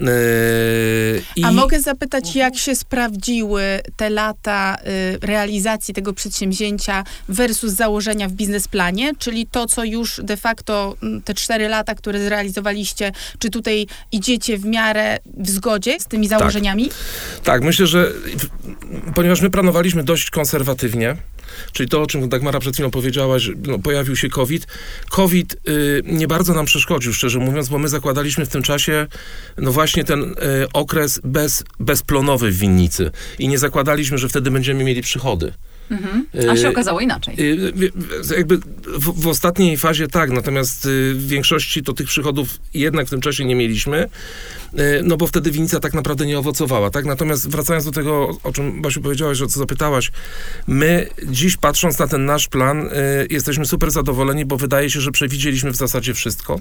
Yy, i- A mogę zapytać, jak się sprawdziły te lata y, realizacji tego przedsięwzięcia versus założenia w biznesplanie, czyli to, co już de facto mm, te cztery lata, które zrealizowaliście, czy tutaj idziecie w miarę w zgodzie z tymi założeniami? Tak, myślę, że ponieważ my planowaliśmy dość konserwatywnie, czyli to, o czym Dagmara przed chwilą powiedziałaś, że, no, pojawił się COVID. COVID y, nie bardzo nam przeszkodził, szczerze mówiąc, bo my zakładaliśmy w tym czasie no właśnie ten y, okres bez, bezplonowy w winnicy i nie zakładaliśmy, że wtedy będziemy mieli przychody. Mhm. A się Y, okazało inaczej. W- w- Jakby w, w ostatniej fazie tak, natomiast y, w większości to tych przychodów jednak w tym czasie nie mieliśmy, no bo wtedy winica tak naprawdę nie owocowała, tak? Natomiast wracając do tego, o czym Basiu powiedziałaś, o co zapytałaś, my dziś patrząc na ten nasz plan, jesteśmy super zadowoleni, bo wydaje się, że przewidzieliśmy w zasadzie wszystko.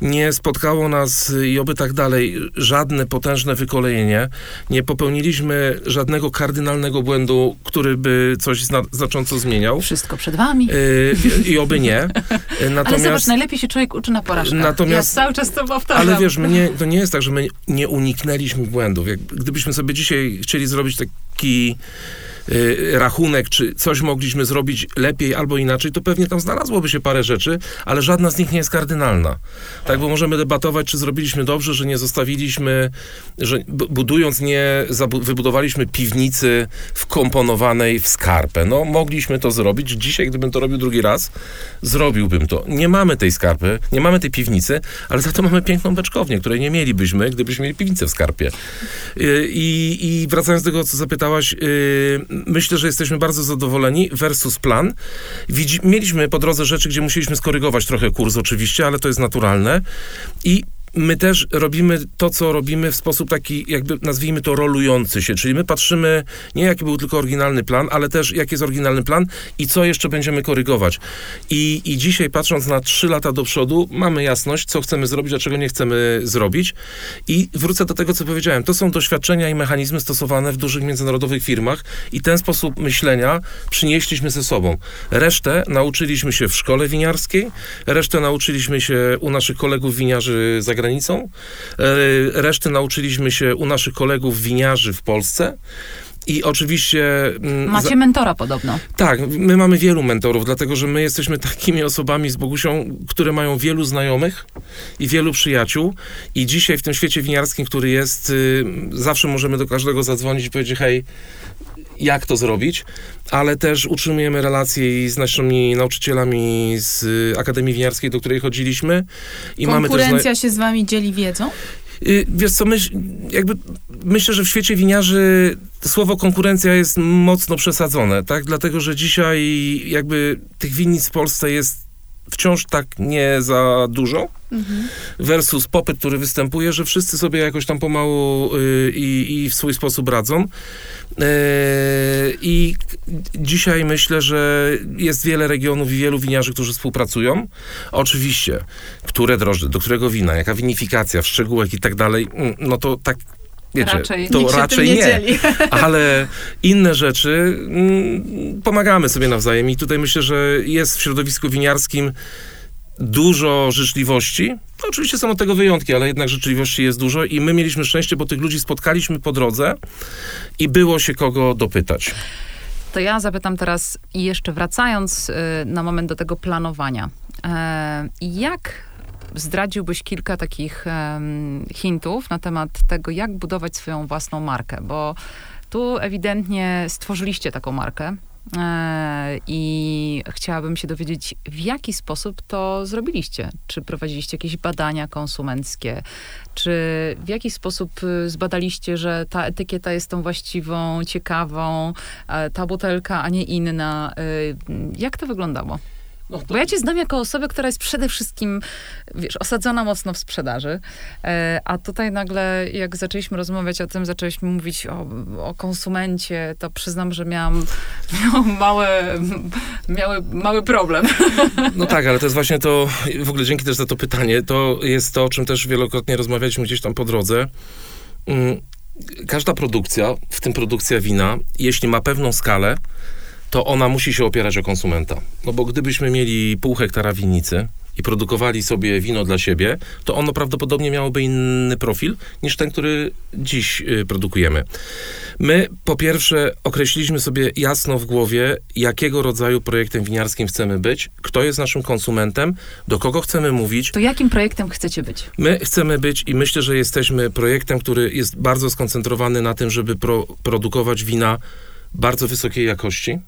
Nie spotkało nas i oby tak dalej żadne potężne wykolejenie. Nie popełniliśmy żadnego kardynalnego błędu, który by coś zna- znacząco zmieniał. Wszystko przed wami. Y, I oby nie. Y, Ale zobacz, Natomiast, najlepiej się człowiek uczy na porażkach. Natomiast- ja cały czas to powtarzam. ale wiesz, nie, to nie jest tak, że my nie uniknęliśmy błędów. Jak, gdybyśmy sobie dzisiaj chcieli zrobić taki y, rachunek, czy coś mogliśmy zrobić lepiej albo inaczej, to pewnie tam znalazłoby się parę rzeczy, ale żadna z nich nie jest kardynalna. Tak, bo możemy debatować, czy zrobiliśmy dobrze, że nie zostawiliśmy, że bu- budując nie wybudowaliśmy piwnicy wkomponowanej w skarpę. No, mogliśmy to zrobić. Dzisiaj, gdybym to robił drugi raz, zrobiłbym to. Nie mamy tej skarpy, nie mamy tej piwnicy, ale za to mamy piękną beczkownię, której nie mielibyśmy, gdybyśmy mieli piwnicę w skarpie. Y, I, i wracając do tego, co zapytałaś, y, myślę, że jesteśmy bardzo zadowoleni versus plan. Widzi, mieliśmy po drodze rzeczy, gdzie musieliśmy skorygować trochę kurs oczywiście, ale to jest naturalne. I my też robimy to, co robimy w sposób taki, jakby nazwijmy to rolujący się, czyli my patrzymy nie jaki był tylko oryginalny plan, ale też jaki jest oryginalny plan i co jeszcze będziemy korygować. I, i dzisiaj patrząc na trzy lata do przodu, mamy jasność, co chcemy zrobić, a czego nie chcemy zrobić. I wrócę do tego, co powiedziałem. To są doświadczenia i mechanizmy stosowane w dużych międzynarodowych firmach i ten sposób myślenia przynieśliśmy ze sobą. Resztę nauczyliśmy się w szkole winiarskiej, resztę nauczyliśmy się u naszych kolegów winiarzy za granicą. E, resztę nauczyliśmy się u naszych kolegów winiarzy w Polsce. I oczywiście. mm, Macie za... mentora podobno. Tak, my mamy wielu mentorów, dlatego że my jesteśmy takimi osobami z Bogusią, które mają wielu znajomych i wielu przyjaciół. I dzisiaj w tym świecie winiarskim, który jest, y, zawsze możemy do każdego zadzwonić i powiedzieć: hej, jak to zrobić, ale też utrzymujemy relacje z naszymi nauczycielami z Akademii Winiarskiej, do której chodziliśmy. I Konkurencja mamy też się z wami dzieli wiedzą? Y, wiesz co, myśl, jakby myślę, że w świecie winiarzy słowo konkurencja jest mocno przesadzone, tak? Dlatego, że dzisiaj jakby tych winnic w Polsce jest wciąż tak nie za dużo mhm. versus popyt, który występuje, że wszyscy sobie jakoś tam pomału y, i, w swój sposób radzą. Y, I dzisiaj myślę, że jest wiele regionów i wielu winiarzy, którzy współpracują. Oczywiście, które drożdże, do którego wina, jaka winifikacja w szczegółach i tak dalej, mm, no to tak Wiecie, raczej, to raczej nie, nie ale inne rzeczy mm, pomagamy sobie nawzajem i tutaj myślę, że jest w środowisku winiarskim dużo życzliwości. No, oczywiście są od tego wyjątki, ale jednak życzliwości jest dużo i my mieliśmy szczęście, bo tych ludzi spotkaliśmy po drodze i było się kogo dopytać. To ja zapytam teraz i jeszcze wracając y, na moment do tego planowania. E, jak zdradziłbyś kilka takich um, hintów na temat tego, jak budować swoją własną markę, bo tu ewidentnie stworzyliście taką markę. E, I chciałabym się dowiedzieć, w jaki sposób to zrobiliście. Czy prowadziliście jakieś badania konsumenckie? Czy w jaki sposób y, zbadaliście, że ta etykieta jest tą właściwą, ciekawą, ta butelka, a nie inna? Y, jak to wyglądało? No to... Bo ja cię znam jako osobę, która jest przede wszystkim, wiesz, osadzona mocno w sprzedaży, e, a tutaj nagle, jak zaczęliśmy rozmawiać o tym, zaczęliśmy mówić o, o konsumencie, to przyznam, że miałam, miałam mały, miały, mały problem. No tak, ale to jest właśnie to, w ogóle dzięki też za to pytanie, to jest to, o czym też wielokrotnie rozmawialiśmy gdzieś tam po drodze. Mm, każda produkcja, w tym produkcja wina, jeśli ma pewną skalę, to ona musi się opierać o konsumenta. No bo gdybyśmy mieli pół hektara winnicy i produkowali sobie wino dla siebie, to ono prawdopodobnie miałoby inny profil niż ten, który dziś y, produkujemy. My po pierwsze określiliśmy sobie jasno w głowie, jakiego rodzaju projektem winiarskim chcemy być, kto jest naszym konsumentem, do kogo chcemy mówić. To jakim projektem chcecie być? My chcemy być i myślę, że jesteśmy projektem, który jest bardzo skoncentrowany na tym, żeby pro, produkować wina bardzo wysokiej jakości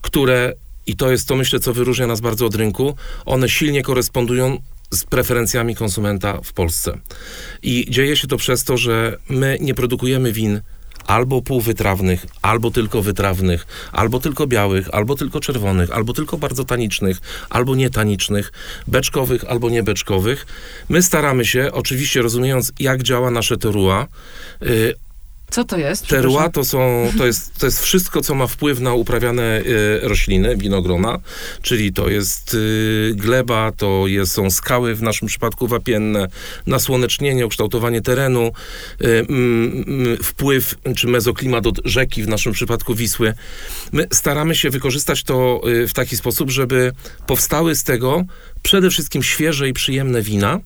które, i to jest to myślę, co wyróżnia nas bardzo od rynku, one silnie korespondują z preferencjami konsumenta w Polsce. I dzieje się to przez to, że my nie produkujemy win albo półwytrawnych, albo tylko wytrawnych, albo tylko białych, albo tylko czerwonych, albo tylko bardzo tanicznych, albo nietanicznych, beczkowych, albo niebeczkowych. My staramy się, oczywiście rozumiejąc, jak działa nasze terua, y, co to jest? Terua to, są, to, jest, to jest wszystko, co ma wpływ na uprawiane y, rośliny, winogrona, czyli to jest y, gleba, to jest, są skały, w naszym przypadku wapienne, nasłonecznienie, ukształtowanie terenu, y, wpływ czy mezoklimat od rzeki, w naszym przypadku Wisły. My staramy się wykorzystać to w taki sposób, żeby powstały z tego przede wszystkim świeże i przyjemne wina.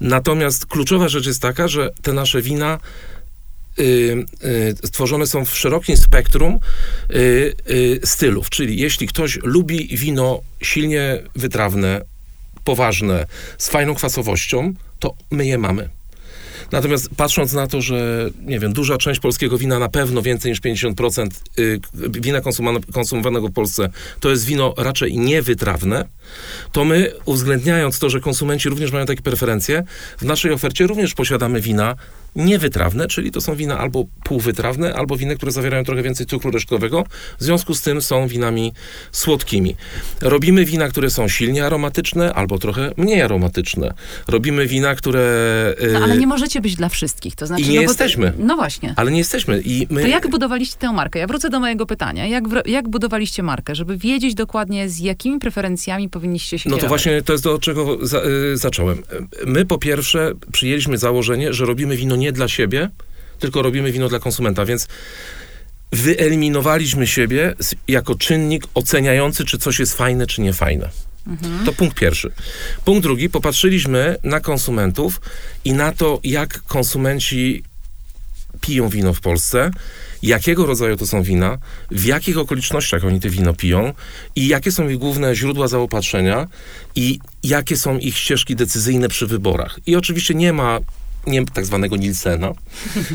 Natomiast kluczowa rzecz jest taka, że te nasze wina Y, y, stworzone są w szerokim spektrum y, stylów. Czyli jeśli ktoś lubi wino silnie wytrawne, poważne, z fajną kwasowością, to my je mamy. Natomiast patrząc na to, że nie wiem, duża część polskiego wina, na pewno więcej niż 50% wina konsumowanego w Polsce, to jest wino raczej niewytrawne, to my, uwzględniając to, że konsumenci również mają takie preferencje, w naszej ofercie również posiadamy wina niewytrawne, czyli to są wina albo półwytrawne, albo winy, które zawierają trochę więcej cukru resztkowego. W związku z tym są winami słodkimi. Robimy wina, które są silnie aromatyczne, albo trochę mniej aromatyczne. Robimy wina, które... No, ale y, nie możecie być dla wszystkich. To znaczy, I nie no, jesteśmy. No właśnie. Ale nie jesteśmy. I my... To jak budowaliście tę markę? Ja wrócę do mojego pytania. Jak, jak budowaliście markę, żeby wiedzieć dokładnie, z jakimi preferencjami powinniście się No to kierować? właśnie to jest do czego za, y, zacząłem. My po pierwsze przyjęliśmy założenie, że robimy wino nie dla siebie, tylko robimy wino dla konsumenta, więc wyeliminowaliśmy siebie jako czynnik oceniający, czy coś jest fajne, czy niefajne. To punkt pierwszy. Punkt drugi, popatrzyliśmy na konsumentów i na to, jak konsumenci piją wino w Polsce, jakiego rodzaju to są wina, w jakich okolicznościach oni te wino piją i jakie są ich główne źródła zaopatrzenia i jakie są ich ścieżki decyzyjne przy wyborach. I oczywiście nie ma nie tak zwanego Nielsena,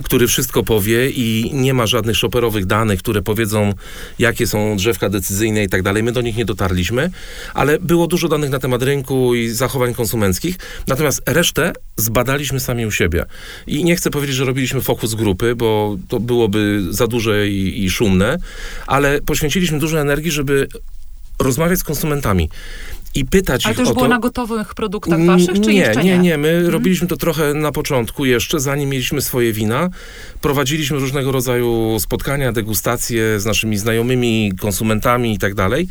który wszystko powie i nie ma żadnych szoperowych danych, które powiedzą, jakie są drzewka decyzyjne i tak dalej. My do nich nie dotarliśmy, ale było dużo danych na temat rynku i zachowań konsumenckich. Natomiast resztę zbadaliśmy sami u siebie. I nie chcę powiedzieć, że robiliśmy fokus grupy, bo to byłoby za duże i, i szumne, ale poświęciliśmy dużo energii, żeby rozmawiać z konsumentami i pytać Ale ich to już o było to. na gotowych produktach waszych, czy nie, jeszcze nie, nie? nie. My robiliśmy to trochę na początku jeszcze, zanim mieliśmy swoje wina. Prowadziliśmy różnego rodzaju spotkania, degustacje z naszymi znajomymi, konsumentami i tak dalej.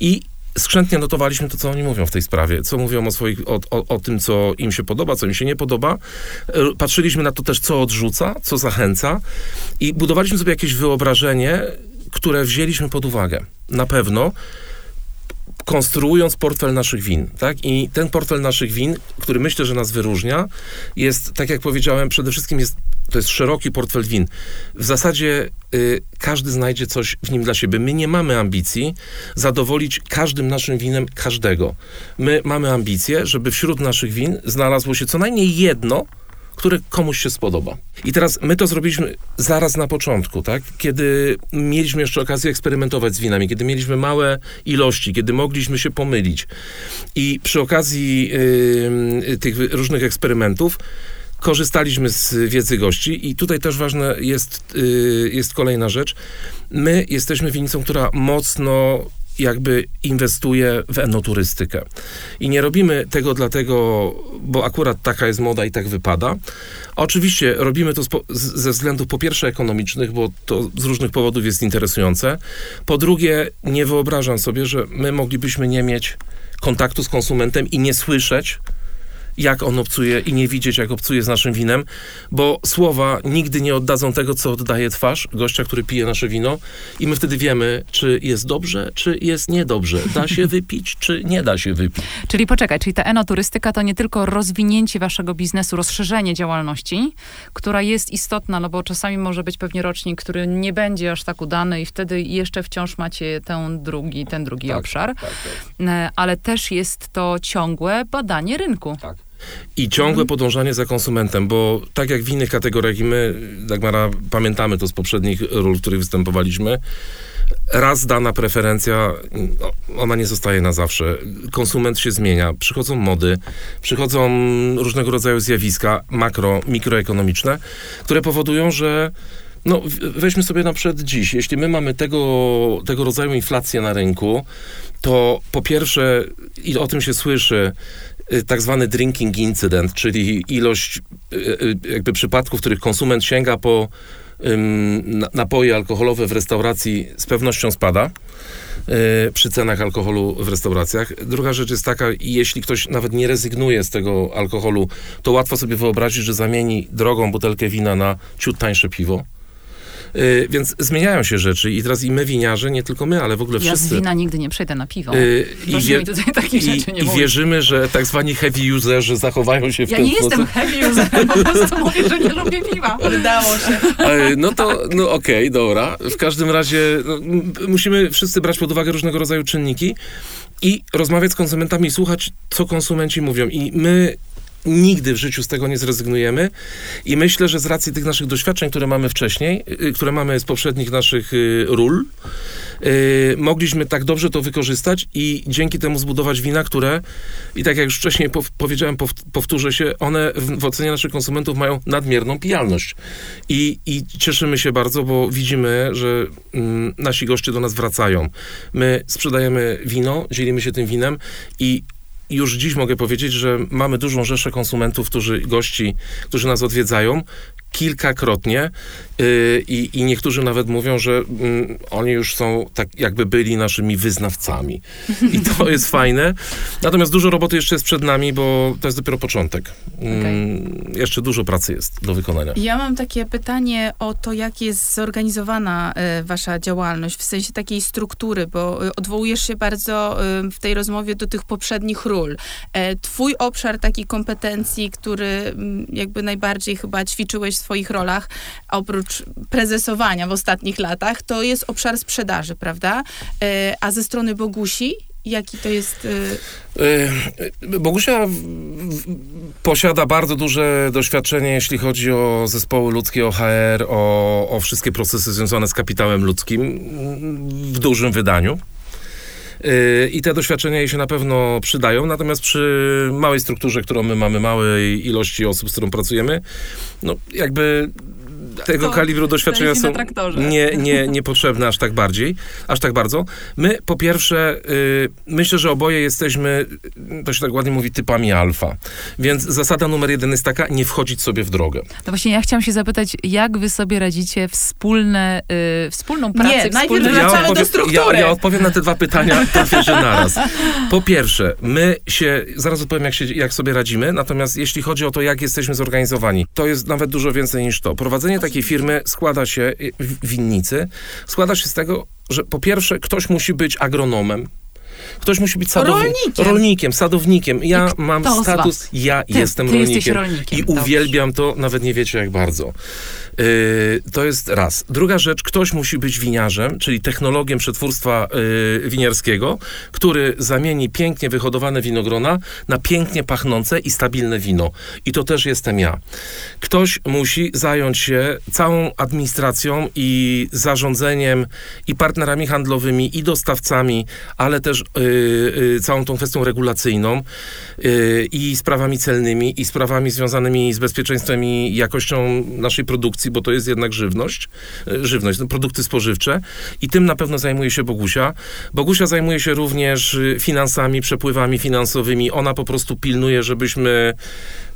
I skrzętnie notowaliśmy to, co oni mówią w tej sprawie, co mówią o, swoich, o, o, o tym, co im się podoba, co im się nie podoba. E, Patrzyliśmy na to też, co odrzuca, co zachęca i budowaliśmy sobie jakieś wyobrażenie, które wzięliśmy pod uwagę. Na pewno konstruując portfel naszych win, tak? I ten portfel naszych win, który myślę, że nas wyróżnia, jest, tak jak powiedziałem, przede wszystkim jest, to jest szeroki portfel win. W zasadzie y, każdy znajdzie coś w nim dla siebie. My nie mamy ambicji zadowolić każdym naszym winem każdego. My mamy ambicję, żeby wśród naszych win znalazło się co najmniej jedno, które komuś się spodoba. I teraz my to zrobiliśmy zaraz na początku, tak? Kiedy mieliśmy jeszcze okazję eksperymentować z winami, kiedy mieliśmy małe ilości, kiedy mogliśmy się pomylić. I przy okazji yy, tych różnych eksperymentów korzystaliśmy z wiedzy gości i tutaj też ważna jest, yy, jest kolejna rzecz. My jesteśmy winnicą, która mocno jakby inwestuje w enoturystykę. I nie robimy tego dlatego, bo akurat taka jest moda i tak wypada. Oczywiście robimy to ze względów po pierwsze ekonomicznych, bo to z różnych powodów jest interesujące. Po drugie, nie wyobrażam sobie, że my moglibyśmy nie mieć kontaktu z konsumentem i nie słyszeć, jak on obcuje i nie widzieć, jak obcuje z naszym winem, bo słowa nigdy nie oddadzą tego, co oddaje twarz gościa, który pije nasze wino i my wtedy wiemy, czy jest dobrze, czy jest niedobrze. Da się wypić, czy nie da się wypić. Czyli poczekaj, czyli ta enoturystyka to nie tylko rozwinięcie waszego biznesu, rozszerzenie działalności, która jest istotna, no bo czasami może być pewnie rocznik, który nie będzie aż tak udany i wtedy jeszcze wciąż macie ten drugi, ten drugi Tak, obszar. tak, tak. E, Ale też jest to ciągłe badanie rynku. Tak. I ciągłe podążanie za konsumentem, bo tak jak w innych kategoriach i my, Dagmara, pamiętamy to z poprzednich ról, w których występowaliśmy, raz dana preferencja, no, ona nie zostaje na zawsze. Konsument się zmienia, przychodzą mody, przychodzą różnego rodzaju zjawiska makro, mikroekonomiczne, które powodują, że no, weźmy sobie na przykład dziś. Jeśli my mamy tego, tego rodzaju inflację na rynku, to po pierwsze, i o tym się słyszy, tak zwany drinking incident, czyli ilość y, y, jakby przypadków, w których konsument sięga po napoje alkoholowe w restauracji z pewnością spada y, przy cenach alkoholu w restauracjach. Druga rzecz jest taka, jeśli ktoś nawet nie rezygnuje z tego alkoholu, to łatwo sobie wyobrazić, że zamieni drogą butelkę wina na ciut tańsze piwo. Y, więc zmieniają się rzeczy i teraz i my winiarze, nie tylko my, ale w ogóle Ja z wszyscy. wina nigdy nie przejdę na piwo. Y, Proszę wie- mi tutaj takich i, rzeczy nie I wierzymy, że tak zwani heavy userzy zachowają się w Ja ten nie sposób. jestem heavy user, po prostu mówię, że nie lubię piwa. Udało się. E, No to, no okej, dobra. W każdym razie no, musimy wszyscy brać pod uwagę różnego rodzaju czynniki i rozmawiać z konsumentami i słuchać, co konsumenci mówią. I my nigdy w życiu z tego nie zrezygnujemy i myślę, że z racji tych naszych doświadczeń, które mamy wcześniej, y, które mamy z poprzednich naszych y, ról, y, mogliśmy tak dobrze to wykorzystać i dzięki temu zbudować wina, które, i tak jak już wcześniej pow- powiedziałem, pow- powtórzę się, one w, w ocenie naszych konsumentów mają nadmierną pijalność. I, I cieszymy się bardzo, bo widzimy, że mm, nasi goście do nas wracają. My sprzedajemy wino, dzielimy się tym winem i już dziś mogę powiedzieć, że mamy dużą rzeszę konsumentów, którzy, gości, którzy nas odwiedzają. Kilkakrotnie i, i niektórzy nawet mówią, że mm, oni już są tak jakby byli naszymi wyznawcami. I to jest fajne. Natomiast dużo roboty jeszcze jest przed nami, bo to jest dopiero początek. Mm, Jeszcze dużo pracy jest do wykonania. Ja mam takie pytanie o to, jak jest zorganizowana e, wasza działalność, w sensie takiej struktury, bo e, odwołujesz się bardzo w tej rozmowie do tych poprzednich ról. E, Twój obszar takiej kompetencji, który mm, jakby najbardziej chyba ćwiczyłeś w swoich rolach, oprócz prezesowania w ostatnich latach, to jest obszar sprzedaży, prawda? E, A ze strony Bogusi, jaki to jest... e, Yy, Bogusia w, w, posiada bardzo duże doświadczenie, jeśli chodzi o zespoły ludzkie, o HR, o, o wszystkie procesy związane z kapitałem ludzkim w dużym wydaniu. I te doświadczenia jej się na pewno przydają, natomiast przy małej strukturze, którą my mamy, małej ilości osób, z którą pracujemy, no jakby tego To kalibru doświadczenia są nie, nie, niepotrzebne aż tak bardziej, aż tak bardzo. My po pierwsze, y, myślę, że oboje jesteśmy, to się tak ładnie mówi, typami alfa. Więc zasada numer jeden jest taka, nie wchodzić sobie w drogę. To właśnie ja chciałam się zapytać, jak wy sobie radzicie wspólne, y, wspólną pracę, Nie, najpierw wspólne do struktury. Ja, ja odpowiem na te dwa pytania prawie że naraz. Po pierwsze, my się, zaraz odpowiem jak, się, jak sobie radzimy, natomiast jeśli chodzi o to, jak jesteśmy zorganizowani, to jest nawet dużo więcej niż to. Prowadzenie takiej firmy składa się, y, winnicy, składa się z tego, że po pierwsze ktoś musi być agronomem, Ktoś musi być sadownikiem. Rolnikiem. rolnikiem, sadownikiem. Ja I mam status, ja Ty- jestem ty rolnikiem. rolnikiem, I dobrze. uwielbiam to, nawet nie wiecie jak bardzo. Yy, to jest raz. Druga rzecz, ktoś musi być winiarzem, czyli technologiem przetwórstwa yy, winiarskiego, który zamieni pięknie wyhodowane winogrona na pięknie pachnące i stabilne wino. I to też jestem ja. Ktoś musi zająć się całą administracją i zarządzeniem i partnerami handlowymi i dostawcami, ale też yy, yy, całą tą kwestią regulacyjną yy, i sprawami celnymi i sprawami związanymi z bezpieczeństwem i jakością naszej produkcji, bo to jest jednak żywność, żywność, no, produkty spożywcze i tym na pewno zajmuje się Bogusia. Bogusia zajmuje się również finansami, przepływami finansowymi. Ona po prostu pilnuje, żebyśmy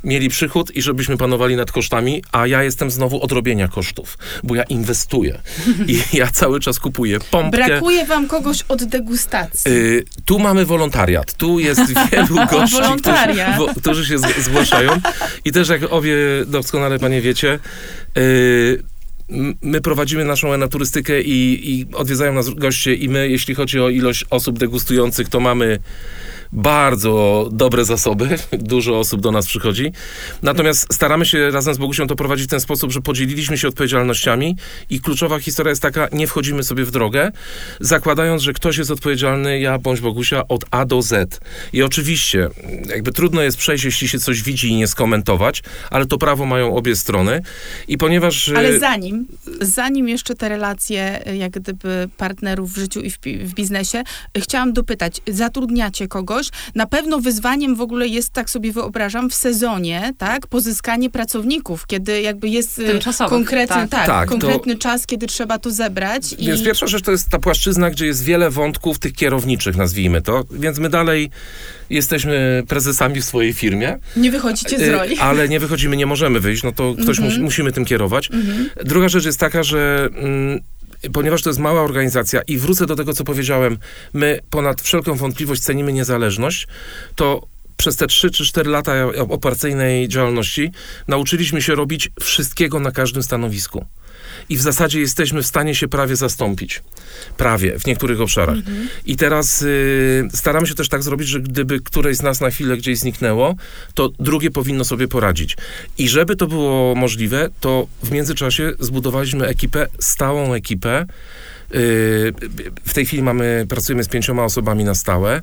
mieli przychód i żebyśmy panowali nad kosztami, a ja jestem znowu odrobienia kosztów, bo ja inwestuję i ja cały czas kupuję pompkę. Brakuje wam kogoś od degustacji. Y, tu mamy wolontariat. Tu jest wielu gości, którzy, wo, którzy się z- zgłaszają. I też jak obie doskonale panie wiecie, y, my prowadzimy naszą enaturystykę i, i odwiedzają nas goście i my, jeśli chodzi o ilość osób degustujących, to mamy bardzo dobre zasoby. Dużo osób do nas przychodzi. Natomiast staramy się razem z Bogusią to prowadzić w ten sposób, że podzieliliśmy się odpowiedzialnościami i kluczowa historia jest taka, nie wchodzimy sobie w drogę, zakładając, że ktoś jest odpowiedzialny, ja bądź Bogusia, od A do Z. I oczywiście, jakby trudno jest przejść, jeśli się coś widzi i nie skomentować, ale to prawo mają obie strony. I ponieważ... Ale y, zanim, zanim jeszcze te relacje, jak gdyby partnerów w życiu i w, w biznesie, chciałam dopytać, zatrudniacie kogoś? Na pewno wyzwaniem w ogóle jest, tak sobie wyobrażam, w sezonie, tak, pozyskanie pracowników, kiedy jakby jest y, konkretny, tak. tak, Tak, to- konkretny czas, kiedy trzeba to zebrać. Więc i... pierwsza rzecz to jest ta płaszczyzna, gdzie jest wiele wątków tych kierowniczych, nazwijmy to. Więc my dalej jesteśmy prezesami w swojej firmie. Nie wychodzicie z Y, roli. Ale nie wychodzimy, nie możemy wyjść, no to ktoś musi, musimy tym kierować. Druga rzecz jest taka, że mm, ponieważ to jest mała organizacja i wrócę do tego, co powiedziałem, my ponad wszelką wątpliwość cenimy niezależność, to przez te 3 czy 4 lata operacyjnej działalności nauczyliśmy się robić wszystkiego na każdym stanowisku. I w zasadzie jesteśmy w stanie się prawie zastąpić. Prawie, w niektórych obszarach. I teraz y, staramy się też tak zrobić, że gdyby któreś z nas na chwilę gdzieś zniknęło, to drugie powinno sobie poradzić. I żeby to było możliwe, to w międzyczasie zbudowaliśmy ekipę, stałą ekipę, w tej chwili mamy, pracujemy z pięcioma osobami na stałe,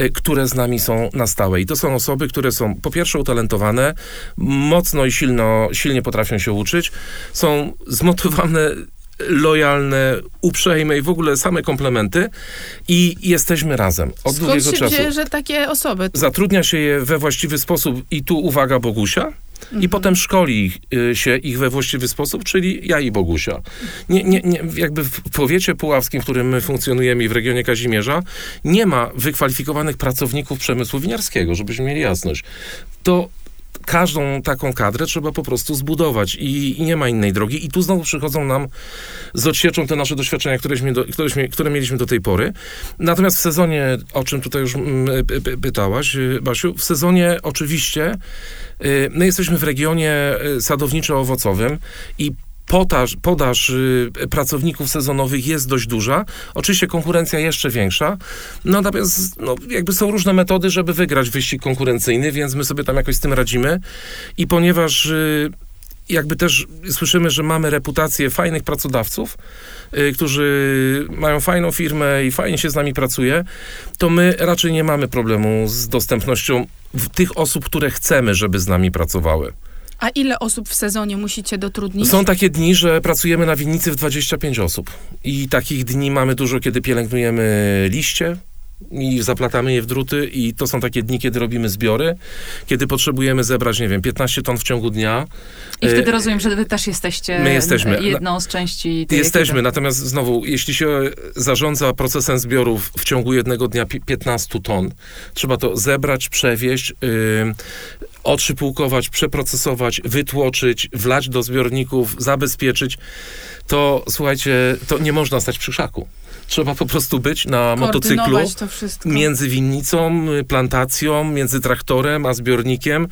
y, które z nami są na stałe. I to są osoby, które są po pierwsze utalentowane, mocno i silno, silnie potrafią się uczyć, są zmotywowane lojalne, uprzejme i w ogóle same komplementy i jesteśmy razem od Skąd długiego się czasu. że takie osoby? Zatrudnia się je we właściwy sposób i tu uwaga Bogusia. I potem szkoli y, się ich we właściwy sposób, czyli ja i Bogusia. Nie, nie, nie, jakby w powiecie puławskim, w którym my funkcjonujemy i w regionie Kazimierza, nie ma wykwalifikowanych pracowników przemysłu winiarskiego, żebyśmy mieli jasność. To każdą taką kadrę trzeba po prostu zbudować i, i nie ma innej drogi. I tu znowu przychodzą nam z odsieczą te nasze doświadczenia, któreśmy do, któreśmy, które mieliśmy do tej pory. Natomiast w sezonie, o czym tutaj już mm, py- pytałaś, y, Basiu, w sezonie oczywiście y, my jesteśmy w regionie sadowniczo-owocowym i podaż, podaż y, pracowników sezonowych jest dość duża. Oczywiście konkurencja jeszcze większa. No natomiast no, jakby są różne metody, żeby wygrać wyścig konkurencyjny, więc my sobie tam jakoś z tym radzimy. I ponieważ y, jakby też słyszymy, że mamy reputację fajnych pracodawców, y, którzy mają fajną firmę i fajnie się z nami pracuje, to my raczej nie mamy problemu z dostępnością tych osób, które chcemy, żeby z nami pracowały. A ile osób w sezonie musicie dotrudnić? Są takie dni, że pracujemy na winnicy w 25 osób. I takich dni mamy dużo, kiedy pielęgnujemy liście i zaplatamy je w druty i to są takie dni, kiedy robimy zbiory, kiedy potrzebujemy zebrać, nie wiem, 15 ton w ciągu dnia. I E, wtedy rozumiem, że wy też jesteście My jesteśmy. jedną z części tej Jesteśmy, ekipy. natomiast znowu, jeśli się zarządza procesem zbiorów w ciągu jednego dnia pi- 15 ton, trzeba to zebrać, przewieźć, yy, otrzypułkować, przeprocesować, wytłoczyć, wlać do zbiorników, zabezpieczyć, to słuchajcie, to nie można stać przy krzaku. Trzeba po prostu być na motocyklu między winnicą, y, plantacją, między traktorem a zbiornikiem.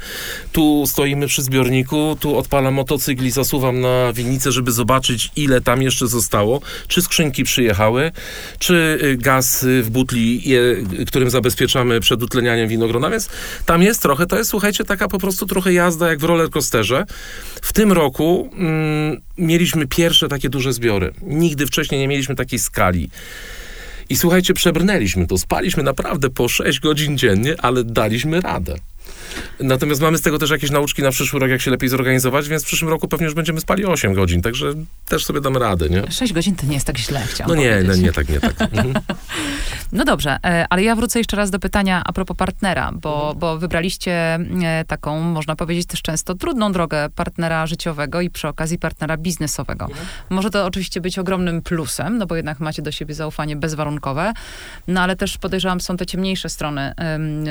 Tu stoimy przy zbiorniku, tu odpalam motocykl i zasuwam na winnicę, żeby zobaczyć, ile tam jeszcze zostało. Czy skrzynki przyjechały, czy y, gaz y, w butli, je, którym zabezpieczamy przed utlenianiem winogrona. Więc tam jest trochę, to jest, słuchajcie, taka po prostu trochę jazda jak w rollercoasterze. W tym roku mm, mieliśmy pierwsze takie duże zbiory. Nigdy wcześniej nie mieliśmy takiej skali. I słuchajcie, przebrnęliśmy to. Spaliśmy naprawdę po 6 godzin dziennie, ale daliśmy radę. Natomiast mamy z tego też jakieś nauczki na przyszły rok, jak się lepiej zorganizować, więc w przyszłym roku pewnie już będziemy spali 8 godzin, także też sobie damy radę, nie? 6 godzin to nie jest tak źle, chciałam No nie, powiedzieć. no nie tak, nie tak. Mhm. No dobrze, e, ale ja wrócę jeszcze raz do pytania a propos partnera, bo, bo wybraliście e, taką, można powiedzieć też często trudną drogę partnera życiowego i przy okazji partnera biznesowego. Mhm. Może to oczywiście być ogromnym plusem, no bo jednak macie do siebie zaufanie bezwarunkowe, no ale też podejrzewam, są te ciemniejsze strony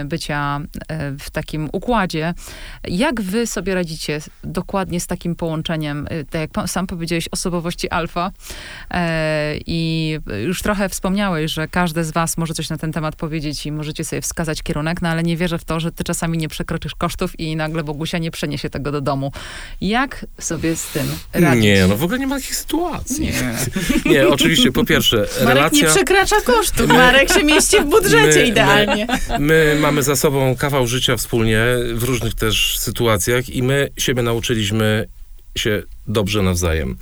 bycia e, w takim układzie. Jak wy sobie radzicie dokładnie z takim połączeniem, e, tak jak pan- sam powiedziałeś, osobowości alfa e, i już trochę wspomniałeś, że każde z was może coś na ten temat powiedzieć i możecie sobie wskazać kierunek, no ale nie wierzę w to, że ty czasami nie przekroczysz kosztów i nagle Bogusia nie przeniesie tego do domu. Jak sobie z tym radzić? Nie, no w ogóle nie ma takich sytuacji. Nie, oczywiście, po pierwsze, Marek nie relacja... przekracza kosztów. Marek się mieści w budżecie My- idealnie. My mamy za sobą kawał życia wspólnie, w różnych też sytuacjach i my siebie nauczyliśmy się dobrze nawzajem.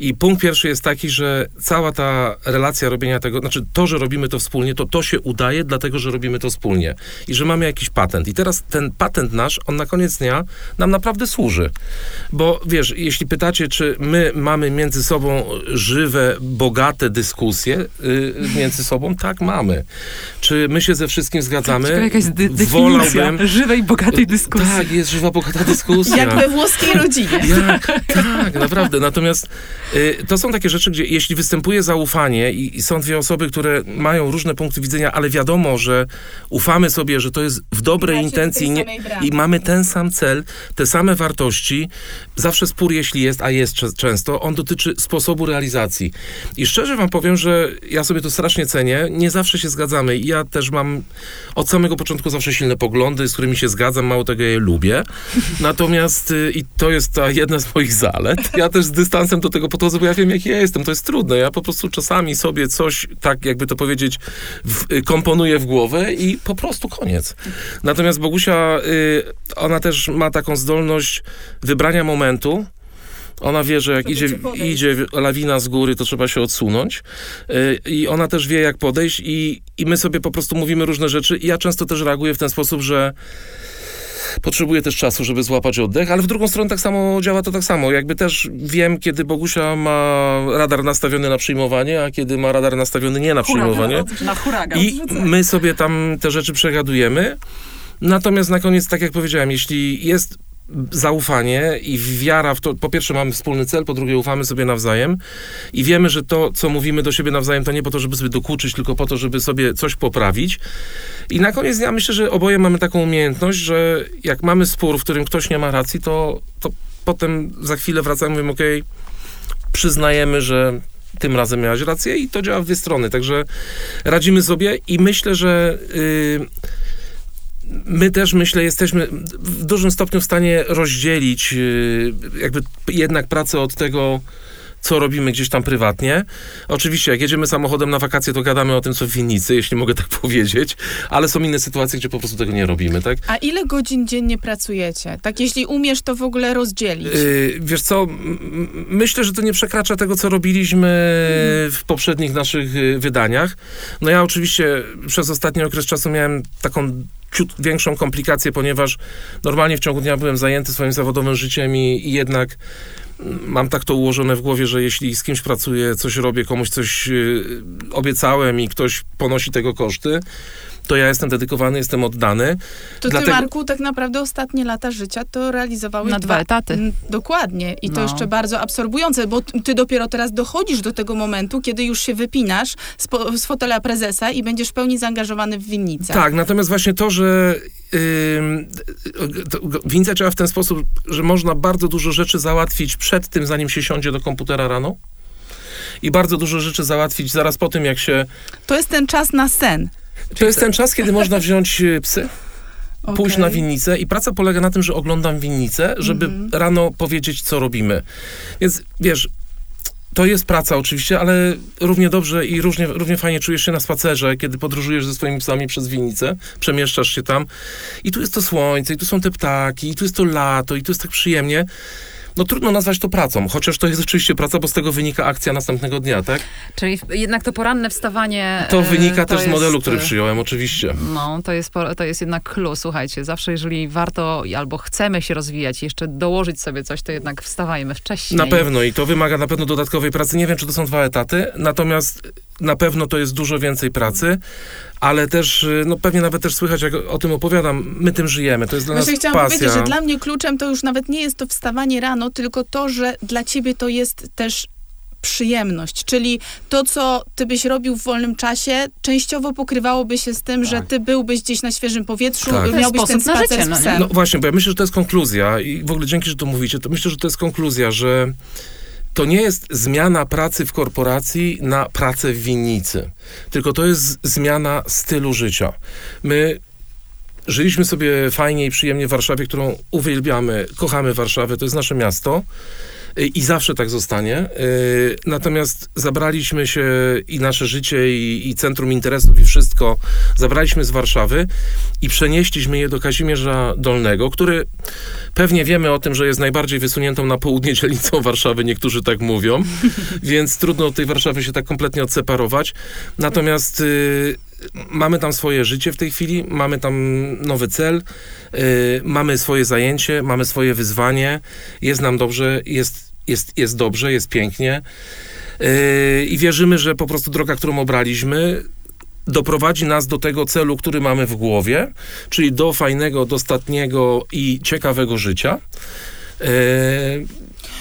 I punkt pierwszy jest taki, że cała ta relacja robienia tego, znaczy to, że robimy to wspólnie, to to się udaje, dlatego, że robimy to wspólnie. I że mamy jakiś patent. I teraz ten patent nasz, on na koniec dnia nam naprawdę służy. Bo wiesz, jeśli pytacie, czy my mamy między sobą żywe, bogate dyskusje y, między sobą, tak mamy. Czy my się ze wszystkim zgadzamy? Ciekawa jakaś dy- definicja Wolałbym- żywej, bogatej dyskusji. Tak, jest żywa, bogata dyskusja. Jak we włoskiej rodzinie. Jak? Tak, naprawdę. Natomiast to są takie rzeczy, gdzie jeśli występuje zaufanie i, i są dwie osoby, które mają różne punkty widzenia, ale wiadomo, że ufamy sobie, że to jest w dobrej Macie intencji nie, i mamy ten sam cel, te same wartości. Zawsze spór, jeśli jest, a jest często, on dotyczy sposobu realizacji. I szczerze wam powiem, że ja sobie to strasznie cenię. Nie zawsze się zgadzamy. Ja też mam od samego początku zawsze silne poglądy, z którymi się zgadzam, mało tego je lubię. Natomiast y, i to jest ta jedna z moich zalet. Ja też z dystansem do tego podchodzę, bo ja wiem, jaki ja jestem. To jest trudne. Ja po prostu czasami sobie coś, tak jakby to powiedzieć, w, y, komponuję w głowę i po prostu koniec. Natomiast Bogusia, y, ona też ma taką zdolność wybrania momentu, Ona wie, że jak idzie, idzie lawina z góry, to trzeba się odsunąć. Y, I ona też wie, jak podejść, i, i my sobie po prostu mówimy różne rzeczy. I ja często też reaguję w ten sposób, że potrzebuję też czasu, żeby złapać oddech, ale w drugą stronę tak samo działa to tak samo. Jakby też wiem, kiedy Bogusia ma radar nastawiony na przyjmowanie, a kiedy ma radar nastawiony nie na przyjmowanie. Na huragan. I my sobie tam te rzeczy przegadujemy. Natomiast na koniec, tak jak powiedziałem, jeśli jest zaufanie i wiara w to, po pierwsze mamy wspólny cel, po drugie ufamy sobie nawzajem i wiemy, że to, co mówimy do siebie nawzajem, to nie po to, żeby sobie dokuczyć, tylko po to, żeby sobie coś poprawić. I na koniec dnia myślę, że oboje mamy taką umiejętność, że jak mamy spór, w którym ktoś nie ma racji, to, to potem za chwilę wracamy i mówimy, okej, przyznajemy, że tym razem miałaś rację i to działa w dwie strony. Także radzimy sobie i myślę, że yy, my też, myślę, jesteśmy w dużym stopniu w stanie rozdzielić yy, jakby jednak pracę od tego, co robimy gdzieś tam prywatnie. Oczywiście, jak jedziemy samochodem na wakacje, to gadamy o tym, co w winnicy, jeśli mogę tak powiedzieć, ale są inne sytuacje, gdzie po prostu tego nie robimy, tak? A ile godzin dziennie pracujecie? Tak, jeśli umiesz to w ogóle rozdzielić. Yy, wiesz co, myślę, że to nie przekracza tego, co robiliśmy w poprzednich naszych y, wydaniach. No ja oczywiście przez ostatni okres czasu miałem taką ciut większą komplikację, ponieważ normalnie w ciągu dnia byłem zajęty swoim zawodowym życiem i, i jednak mam tak to ułożone w głowie, że jeśli z kimś pracuję, coś robię, komuś coś y, obiecałem i ktoś ponosi tego koszty, to ja jestem dedykowany, jestem oddany. To ty, dlatego- Marku, tak naprawdę ostatnie lata życia to realizowałeś Na dwa etaty. Dokładnie. I to No. jeszcze bardzo absorbujące, bo ty dopiero teraz dochodzisz do tego momentu, kiedy już się wypinasz z, po, z fotela prezesa i będziesz w pełni zaangażowany w winnicę. Tak, natomiast właśnie to, że to, winnica działa w ten sposób, że można bardzo dużo rzeczy załatwić przed tym, zanim się siądzie do komputera rano. I bardzo dużo rzeczy załatwić zaraz po tym, jak się. To jest ten czas na sen. To jest ten czas, kiedy można wziąć y, psy, pójść Okej. na winnicę i praca polega na tym, że oglądam winnicę, żeby Mhm. rano powiedzieć, co robimy. Więc wiesz, to jest praca oczywiście, ale równie dobrze i równie, równie fajnie czujesz się na spacerze, kiedy podróżujesz ze swoimi psami przez winnicę, przemieszczasz się tam i tu jest to słońce, i tu są te ptaki, i tu jest to lato, i tu jest tak przyjemnie. No trudno nazwać to pracą, chociaż to jest oczywiście praca, bo z tego wynika akcja następnego dnia, tak? Czyli jednak to poranne wstawanie... To e, wynika to też z modelu, jest, który przyjąłem, oczywiście. No, to jest, to jest jednak clue, słuchajcie. Zawsze jeżeli warto albo chcemy się rozwijać, jeszcze dołożyć sobie coś, to jednak wstawajmy wcześniej. Na pewno i to wymaga na pewno dodatkowej pracy. Nie wiem, czy to są dwa etaty, natomiast na pewno to jest dużo więcej pracy, ale też, y, no pewnie nawet też słychać, jak o tym opowiadam, my tym żyjemy, to jest dla Właśnie nas chciałam pasja. powiedzieć, że dla mnie kluczem to już nawet nie jest to wstawanie rano, tylko to, że dla ciebie to jest też przyjemność, czyli to, co ty byś robił w wolnym czasie, częściowo pokrywałoby się z tym, że Tak. ty byłbyś gdzieś na świeżym powietrzu, Tak. Miałbyś ten spacer życie, no z psem. No właśnie, bo ja myślę, że to jest konkluzja i w ogóle dzięki, że to mówicie, to myślę, że to jest konkluzja, że to nie jest zmiana pracy w korporacji na pracę w winnicy, tylko to jest zmiana stylu życia. My żyliśmy sobie fajnie i przyjemnie w Warszawie, którą uwielbiamy, kochamy Warszawę, to jest nasze miasto. Y, I zawsze tak zostanie. Y, Natomiast zabraliśmy się i nasze życie, i, i centrum interesów, i wszystko zabraliśmy z Warszawy i przenieśliśmy je do Kazimierza Dolnego, który pewnie wiemy o tym, że jest najbardziej wysuniętą na południe dzielnicą Warszawy, niektórzy tak mówią, więc trudno od tej Warszawy się tak kompletnie odseparować. Natomiast y, mamy tam swoje życie w tej chwili, mamy tam nowy cel, y, mamy swoje zajęcie, mamy swoje wyzwanie, jest nam dobrze, jest, jest, jest dobrze, jest pięknie. Yy, I wierzymy, że po prostu droga, którą obraliśmy, doprowadzi nas do tego celu, który mamy w głowie, czyli do fajnego, dostatniego i ciekawego życia. Yy,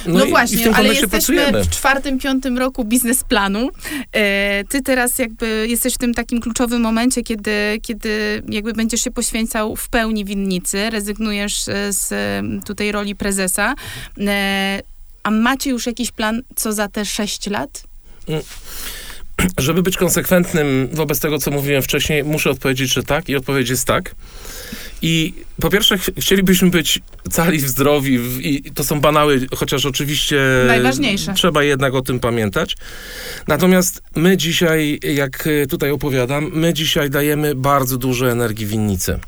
No, i- właśnie, ale jesteśmy pracujemy. w czwartym, piątym roku biznesplanu. E, ty teraz jakby jesteś w tym takim kluczowym momencie, kiedy, kiedy jakby będziesz się poświęcał w pełni winnicy, rezygnujesz e, z e, tutaj roli prezesa. E, a macie już jakiś plan, co za te sześć lat? Żeby być konsekwentnym wobec tego, co mówiłem wcześniej, muszę odpowiedzieć, że tak i odpowiedź jest tak. I po pierwsze, ch- chcielibyśmy być cali, zdrowi w, i to są banały, chociaż oczywiście Najważniejsze. trzeba jednak o tym pamiętać. Natomiast my dzisiaj, jak y, tutaj opowiadam, my dzisiaj dajemy bardzo dużo energii winnicy.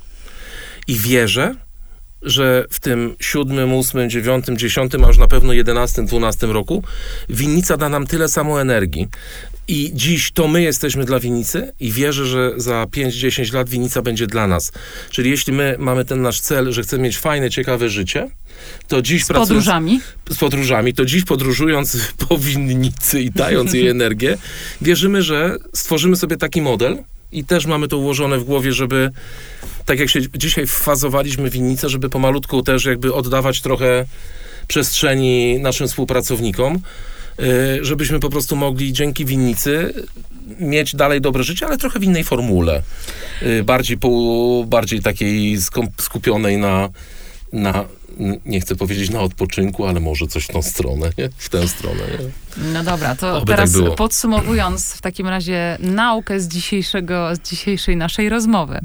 I wierzę, że w tym siódmym, ósmym, dziewiątym, dziesiątym, a już na pewno jedenastym, dwunastym roku winnica da nam tyle samo energii. I dziś to my jesteśmy dla winnicy i wierzę, że za 5-10 lat winnica będzie dla nas. Czyli jeśli my mamy ten nasz cel, że chcemy mieć fajne, ciekawe życie, to dziś Z podróżami. z podróżami, to dziś podróżując po winnicy i dając jej energię, wierzymy, że stworzymy sobie taki model i też mamy to ułożone w głowie, żeby tak jak się dzisiaj wfazowaliśmy winnicę, żeby pomalutku też jakby oddawać trochę przestrzeni naszym współpracownikom, żebyśmy po prostu mogli dzięki winnicy mieć dalej dobre życie, ale trochę w innej formule. Y, Bardziej, po, bardziej takiej skupionej na, na, nie chcę powiedzieć na odpoczynku, ale może coś w tą stronę, nie? W tę stronę, nie? No dobra, to Oby teraz tak podsumowując w takim razie naukę z, dzisiejszego, z dzisiejszej naszej rozmowy.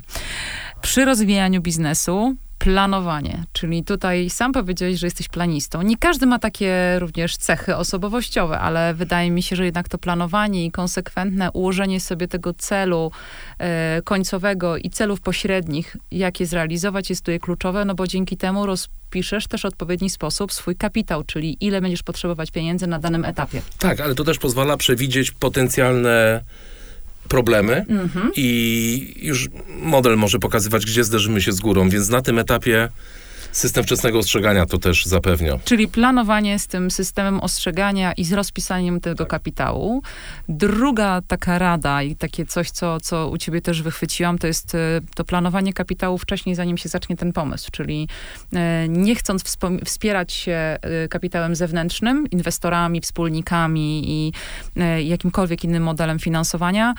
Przy rozwijaniu biznesu planowanie, czyli tutaj sam powiedziałeś, że jesteś planistą. Nie każdy ma takie również cechy osobowościowe, ale wydaje mi się, że jednak to planowanie i konsekwentne ułożenie sobie tego celu e, końcowego i celów pośrednich, jak je zrealizować, jest tutaj kluczowe, no bo dzięki temu rozpiszesz też w odpowiedni sposób swój kapitał, czyli ile będziesz potrzebować pieniędzy na danym etapie. Tak, ale to też pozwala przewidzieć potencjalne problemy Mhm. i już model może pokazywać, gdzie zderzymy się z górą, więc na tym etapie system wczesnego ostrzegania to też zapewnia. Czyli planowanie z tym systemem ostrzegania i z rozpisaniem tego kapitału. Druga taka rada i takie coś, co, co u ciebie też wychwyciłam, to jest e, to planowanie kapitału wcześniej, zanim się zacznie ten pomysł. Czyli e, nie chcąc wspierać się e, kapitałem zewnętrznym, inwestorami, wspólnikami i jakimkolwiek innym modelem finansowania,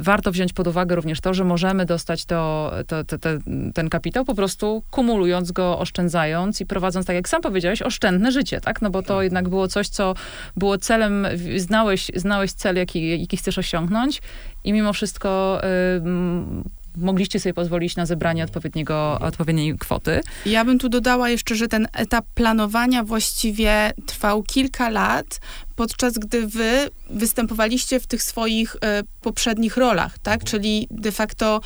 warto wziąć pod uwagę również to, że możemy dostać to, to, to, te- ten kapitał po prostu kumulując go, oszczędzając i prowadząc, tak jak sam powiedziałeś, oszczędne życie, tak? No bo to jednak było coś, co było celem, znałeś, znałeś cel, jaki, jaki chcesz osiągnąć i mimo wszystko y, mogliście sobie pozwolić na zebranie odpowiedniego, odpowiedniej kwoty. Ja bym tu dodała jeszcze, że ten etap planowania właściwie trwał kilka lat, podczas gdy wy występowaliście w tych swoich e, poprzednich rolach, tak? Czyli de facto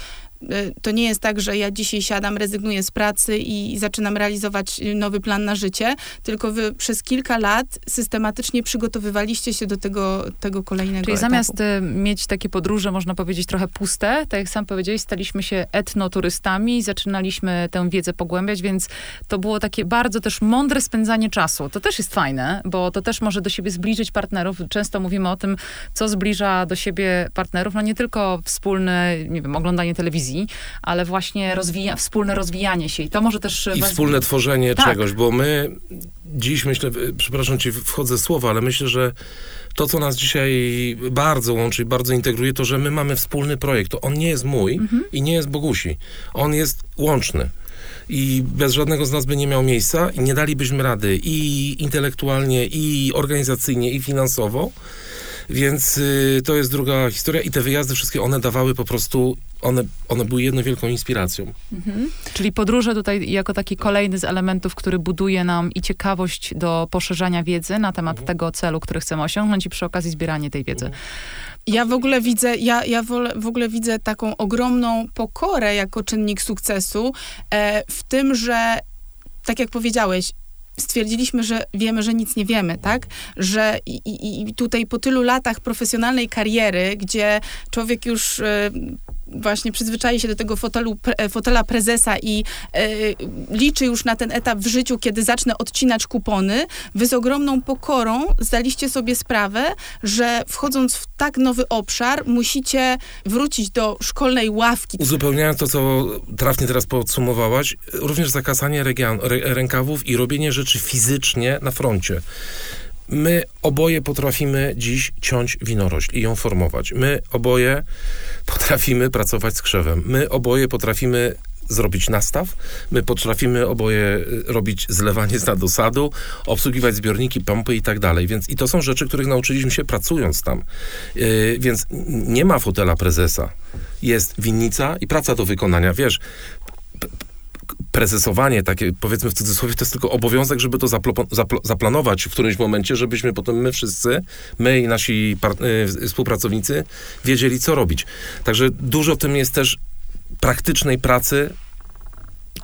to nie jest tak, że ja dzisiaj siadam, rezygnuję z pracy i zaczynam realizować e, nowy plan na życie, tylko wy przez kilka lat systematycznie przygotowywaliście się do tego, tego kolejnego Czyli etapu. zamiast y, mieć takie podróże, można powiedzieć, trochę puste, tak jak sam powiedziałeś, staliśmy się etnoturystami zaczynaliśmy tę wiedzę pogłębiać, więc to było takie bardzo też mądre spędzanie czasu. To też jest fajne, bo to też może do siebie zbliżyć partnerów. Często mówimy o tym, co zbliża do siebie partnerów, no nie tylko wspólne, nie wiem, oglądanie telewizji, ale właśnie rozwija, wspólne rozwijanie się i to może też... I was- wspólne tworzenie Tak. czegoś, bo my dziś myślę, przepraszam ci, wchodzę w słowa, ale myślę, że to, co nas dzisiaj bardzo łączy i bardzo integruje, to, że my mamy wspólny projekt. To on nie jest mój Mhm. i nie jest Bogusi. On jest łączny. I bez żadnego z nas by nie miał miejsca i nie dalibyśmy rady i intelektualnie, i organizacyjnie, i finansowo. Więc y, to jest druga historia i te wyjazdy wszystkie, one dawały po prostu, one, one były jedną wielką inspiracją. Czyli podróże tutaj jako taki kolejny z elementów, który buduje nam i ciekawość do poszerzania wiedzy na temat tego celu, który chcemy osiągnąć i przy okazji zbieranie tej wiedzy. Ja w ogóle widzę, ja, ja w ogóle widzę taką ogromną pokorę jako czynnik sukcesu e, w tym, że tak jak powiedziałeś, stwierdziliśmy, że wiemy, że nic nie wiemy, tak? Że i, i, i tutaj po tylu latach profesjonalnej kariery, gdzie człowiek już e, właśnie przyzwyczai się do tego fotelu, pre, fotela prezesa i e, liczy już na ten etap w życiu, kiedy zacznę odcinać kupony, wy z ogromną pokorą zdaliście sobie sprawę, że wchodząc w tak nowy obszar, musicie wrócić do szkolnej ławki. Uzupełniając to, co trafnie teraz podsumowałaś, również zakasanie rę, rękawów i robienie rzeczy fizycznie na froncie. My oboje potrafimy dziś ciąć winorośl i ją formować. My oboje potrafimy pracować z krzewem. My oboje potrafimy zrobić nastaw. My potrafimy oboje y, robić zlewanie z nadosadu, obsługiwać zbiorniki, pompy i tak dalej. Więc i to są rzeczy, których nauczyliśmy się pracując tam. Yy, więc nie ma fotela prezesa. Jest winnica i praca do wykonania. Wiesz, prezesowanie, takie powiedzmy w cudzysłowie, to jest tylko obowiązek, żeby to zaplo- zaplo- zaplanować w którymś momencie, żebyśmy potem my wszyscy, my i nasi y, współpracownicy wiedzieli, co robić. Także dużo tym jest też praktycznej pracy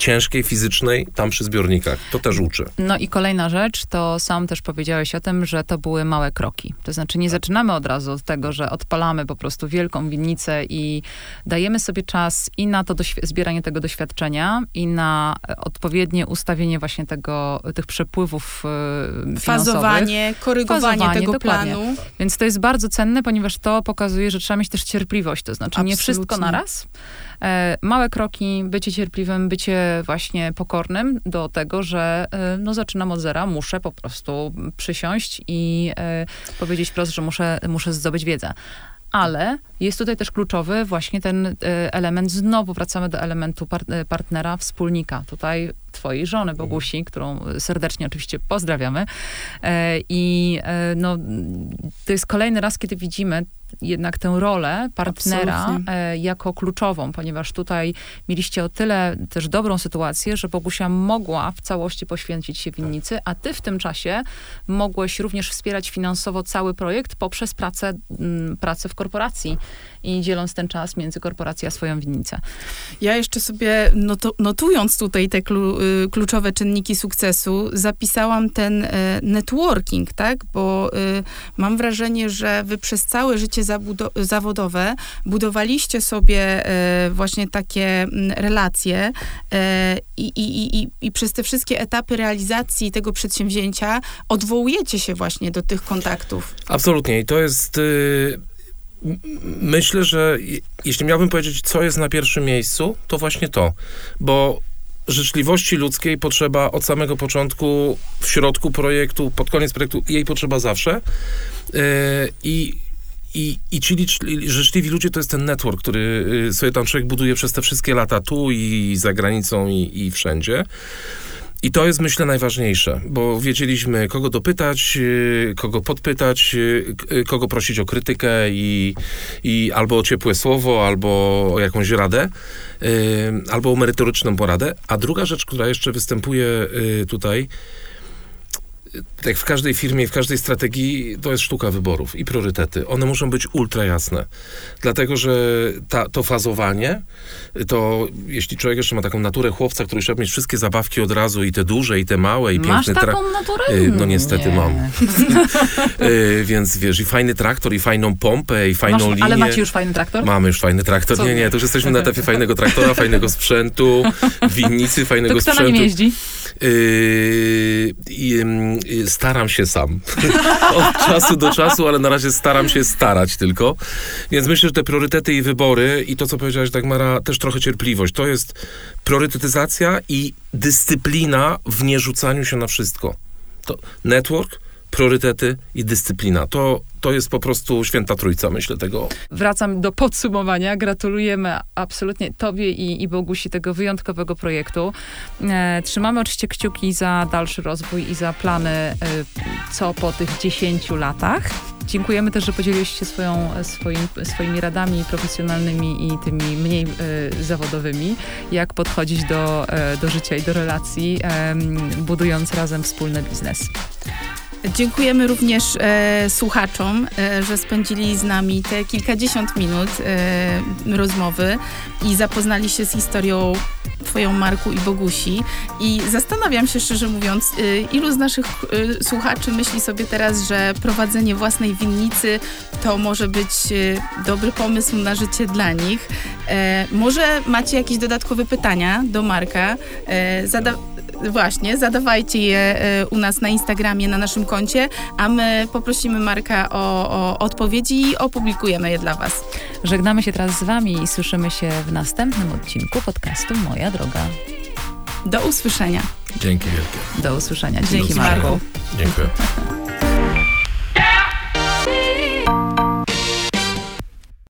ciężkiej, fizycznej, tam przy zbiornikach. To też uczy. No i kolejna rzecz, to sam też powiedziałeś o tym, że to były małe kroki. To znaczy nie zaczynamy od razu od tego, że odpalamy po prostu wielką winnicę i dajemy sobie czas i na to zbieranie tego doświadczenia i na odpowiednie ustawienie właśnie tego, tych przepływów y, Fazowanie, korygowanie Fazowanie, tego dokładnie. planu. Więc to jest bardzo cenne, ponieważ to pokazuje, że trzeba mieć też cierpliwość. To znaczy Absolutnie. nie wszystko na raz. E, małe kroki, bycie cierpliwym, bycie właśnie pokornym do tego, że e, no, zaczynam od zera, muszę po prostu przysiąść i e, powiedzieć wprost, że muszę, muszę zdobyć wiedzę ale jest tutaj też kluczowy właśnie ten element, znowu wracamy do elementu par partnera, wspólnika. Tutaj twojej żony Bogusi, którą serdecznie oczywiście pozdrawiamy. I no, to jest kolejny raz, kiedy widzimy jednak tę rolę partnera Absolutnie. jako kluczową, ponieważ tutaj mieliście o tyle też dobrą sytuację, że Bogusia mogła w całości poświęcić się winnicy, a ty w tym czasie mogłeś również wspierać finansowo cały projekt poprzez pracę, pracę w korporacji i dzieląc ten czas między korporacją a swoją winnicę. Ja jeszcze sobie notując tutaj te y, kluczowe czynniki sukcesu, zapisałam ten e, networking, tak? Bo y, mam wrażenie, że wy przez całe życie zawodowe budowaliście sobie e, właśnie takie relacje e, i, i, i, i przez te wszystkie etapy realizacji tego przedsięwzięcia odwołujecie się właśnie do tych kontaktów. Absolutnie i to jest y, myślę, że jeśli miałbym powiedzieć, co jest na pierwszym miejscu, to właśnie to, bo życzliwości ludzkiej potrzeba od samego początku, w środku projektu, pod koniec projektu, jej potrzeba zawsze. Yy, I i, i ci życzliwi ludzie to jest ten network, który y, sobie tam człowiek buduje przez te wszystkie lata tu i za granicą i, i wszędzie. I to jest, myślę, najważniejsze, bo wiedzieliśmy, kogo dopytać, y, kogo podpytać, y, y, kogo prosić o krytykę i, i albo o ciepłe słowo, albo o jakąś radę, albo o merytoryczną poradę. A druga rzecz, która jeszcze występuje tutaj, tak w każdej firmie, w każdej strategii to jest sztuka wyborów i priorytety. One muszą być ultra jasne. Dlatego, że ta, to fazowanie, to jeśli człowiek jeszcze ma taką naturę chłopca, który trzeba mieć wszystkie zabawki od razu i te duże, i te małe, i Masz piękny taką naturę? Y, no niestety Nie. mam. Y, więc wiesz, i fajny traktor, i fajną pompę, i fajną Masz, linię. Ale macie już fajny traktor? Mamy już fajny traktor. Co? Nie, nie, to już jesteśmy na etapie fajnego traktora, fajnego sprzętu, winnicy, fajnego to kto sprzętu. na nim jeździ? Yy, yy, staram się sam. Od czasu do czasu, ale na razie staram się starać tylko. Więc myślę, że te priorytety i wybory i to, co powiedziałaś, Dagmara, też trochę cierpliwość. To jest priorytetyzacja i dyscyplina w nierzucaniu się na wszystko. To network, priorytety i dyscyplina. To, to jest po prostu święta trójca, myślę, tego. Wracam do podsumowania. Gratulujemy absolutnie Tobie i, i Bogusi tego wyjątkowego projektu. E, trzymamy oczywiście kciuki za dalszy rozwój i za plany, e, co po tych 10 latach. Dziękujemy też, że podzieliłeś się swoją, swoim, swoimi radami profesjonalnymi i tymi mniej e, zawodowymi, jak podchodzić do, e, do życia i do relacji, budując razem wspólny biznes. Dziękujemy również e, słuchaczom, e, że spędzili z nami te kilkadziesiąt minut e, rozmowy i zapoznali się z historią Twoją Marku i Bogusi. I zastanawiam się szczerze mówiąc, e, ilu z naszych e, słuchaczy myśli sobie teraz, że prowadzenie własnej winnicy to może być e, dobry pomysł na życie dla nich. może macie jakieś dodatkowe pytania do Marka? Zada Właśnie, zadawajcie je e, u nas na Instagramie, na naszym koncie, a my poprosimy Marka o, o odpowiedzi i opublikujemy je dla Was. Żegnamy się teraz z Wami i słyszymy się w następnym odcinku podcastu Moja Droga. Do usłyszenia. Dzięki wielkie. Do usłyszenia. Dzięki, Marku. Dziękuję.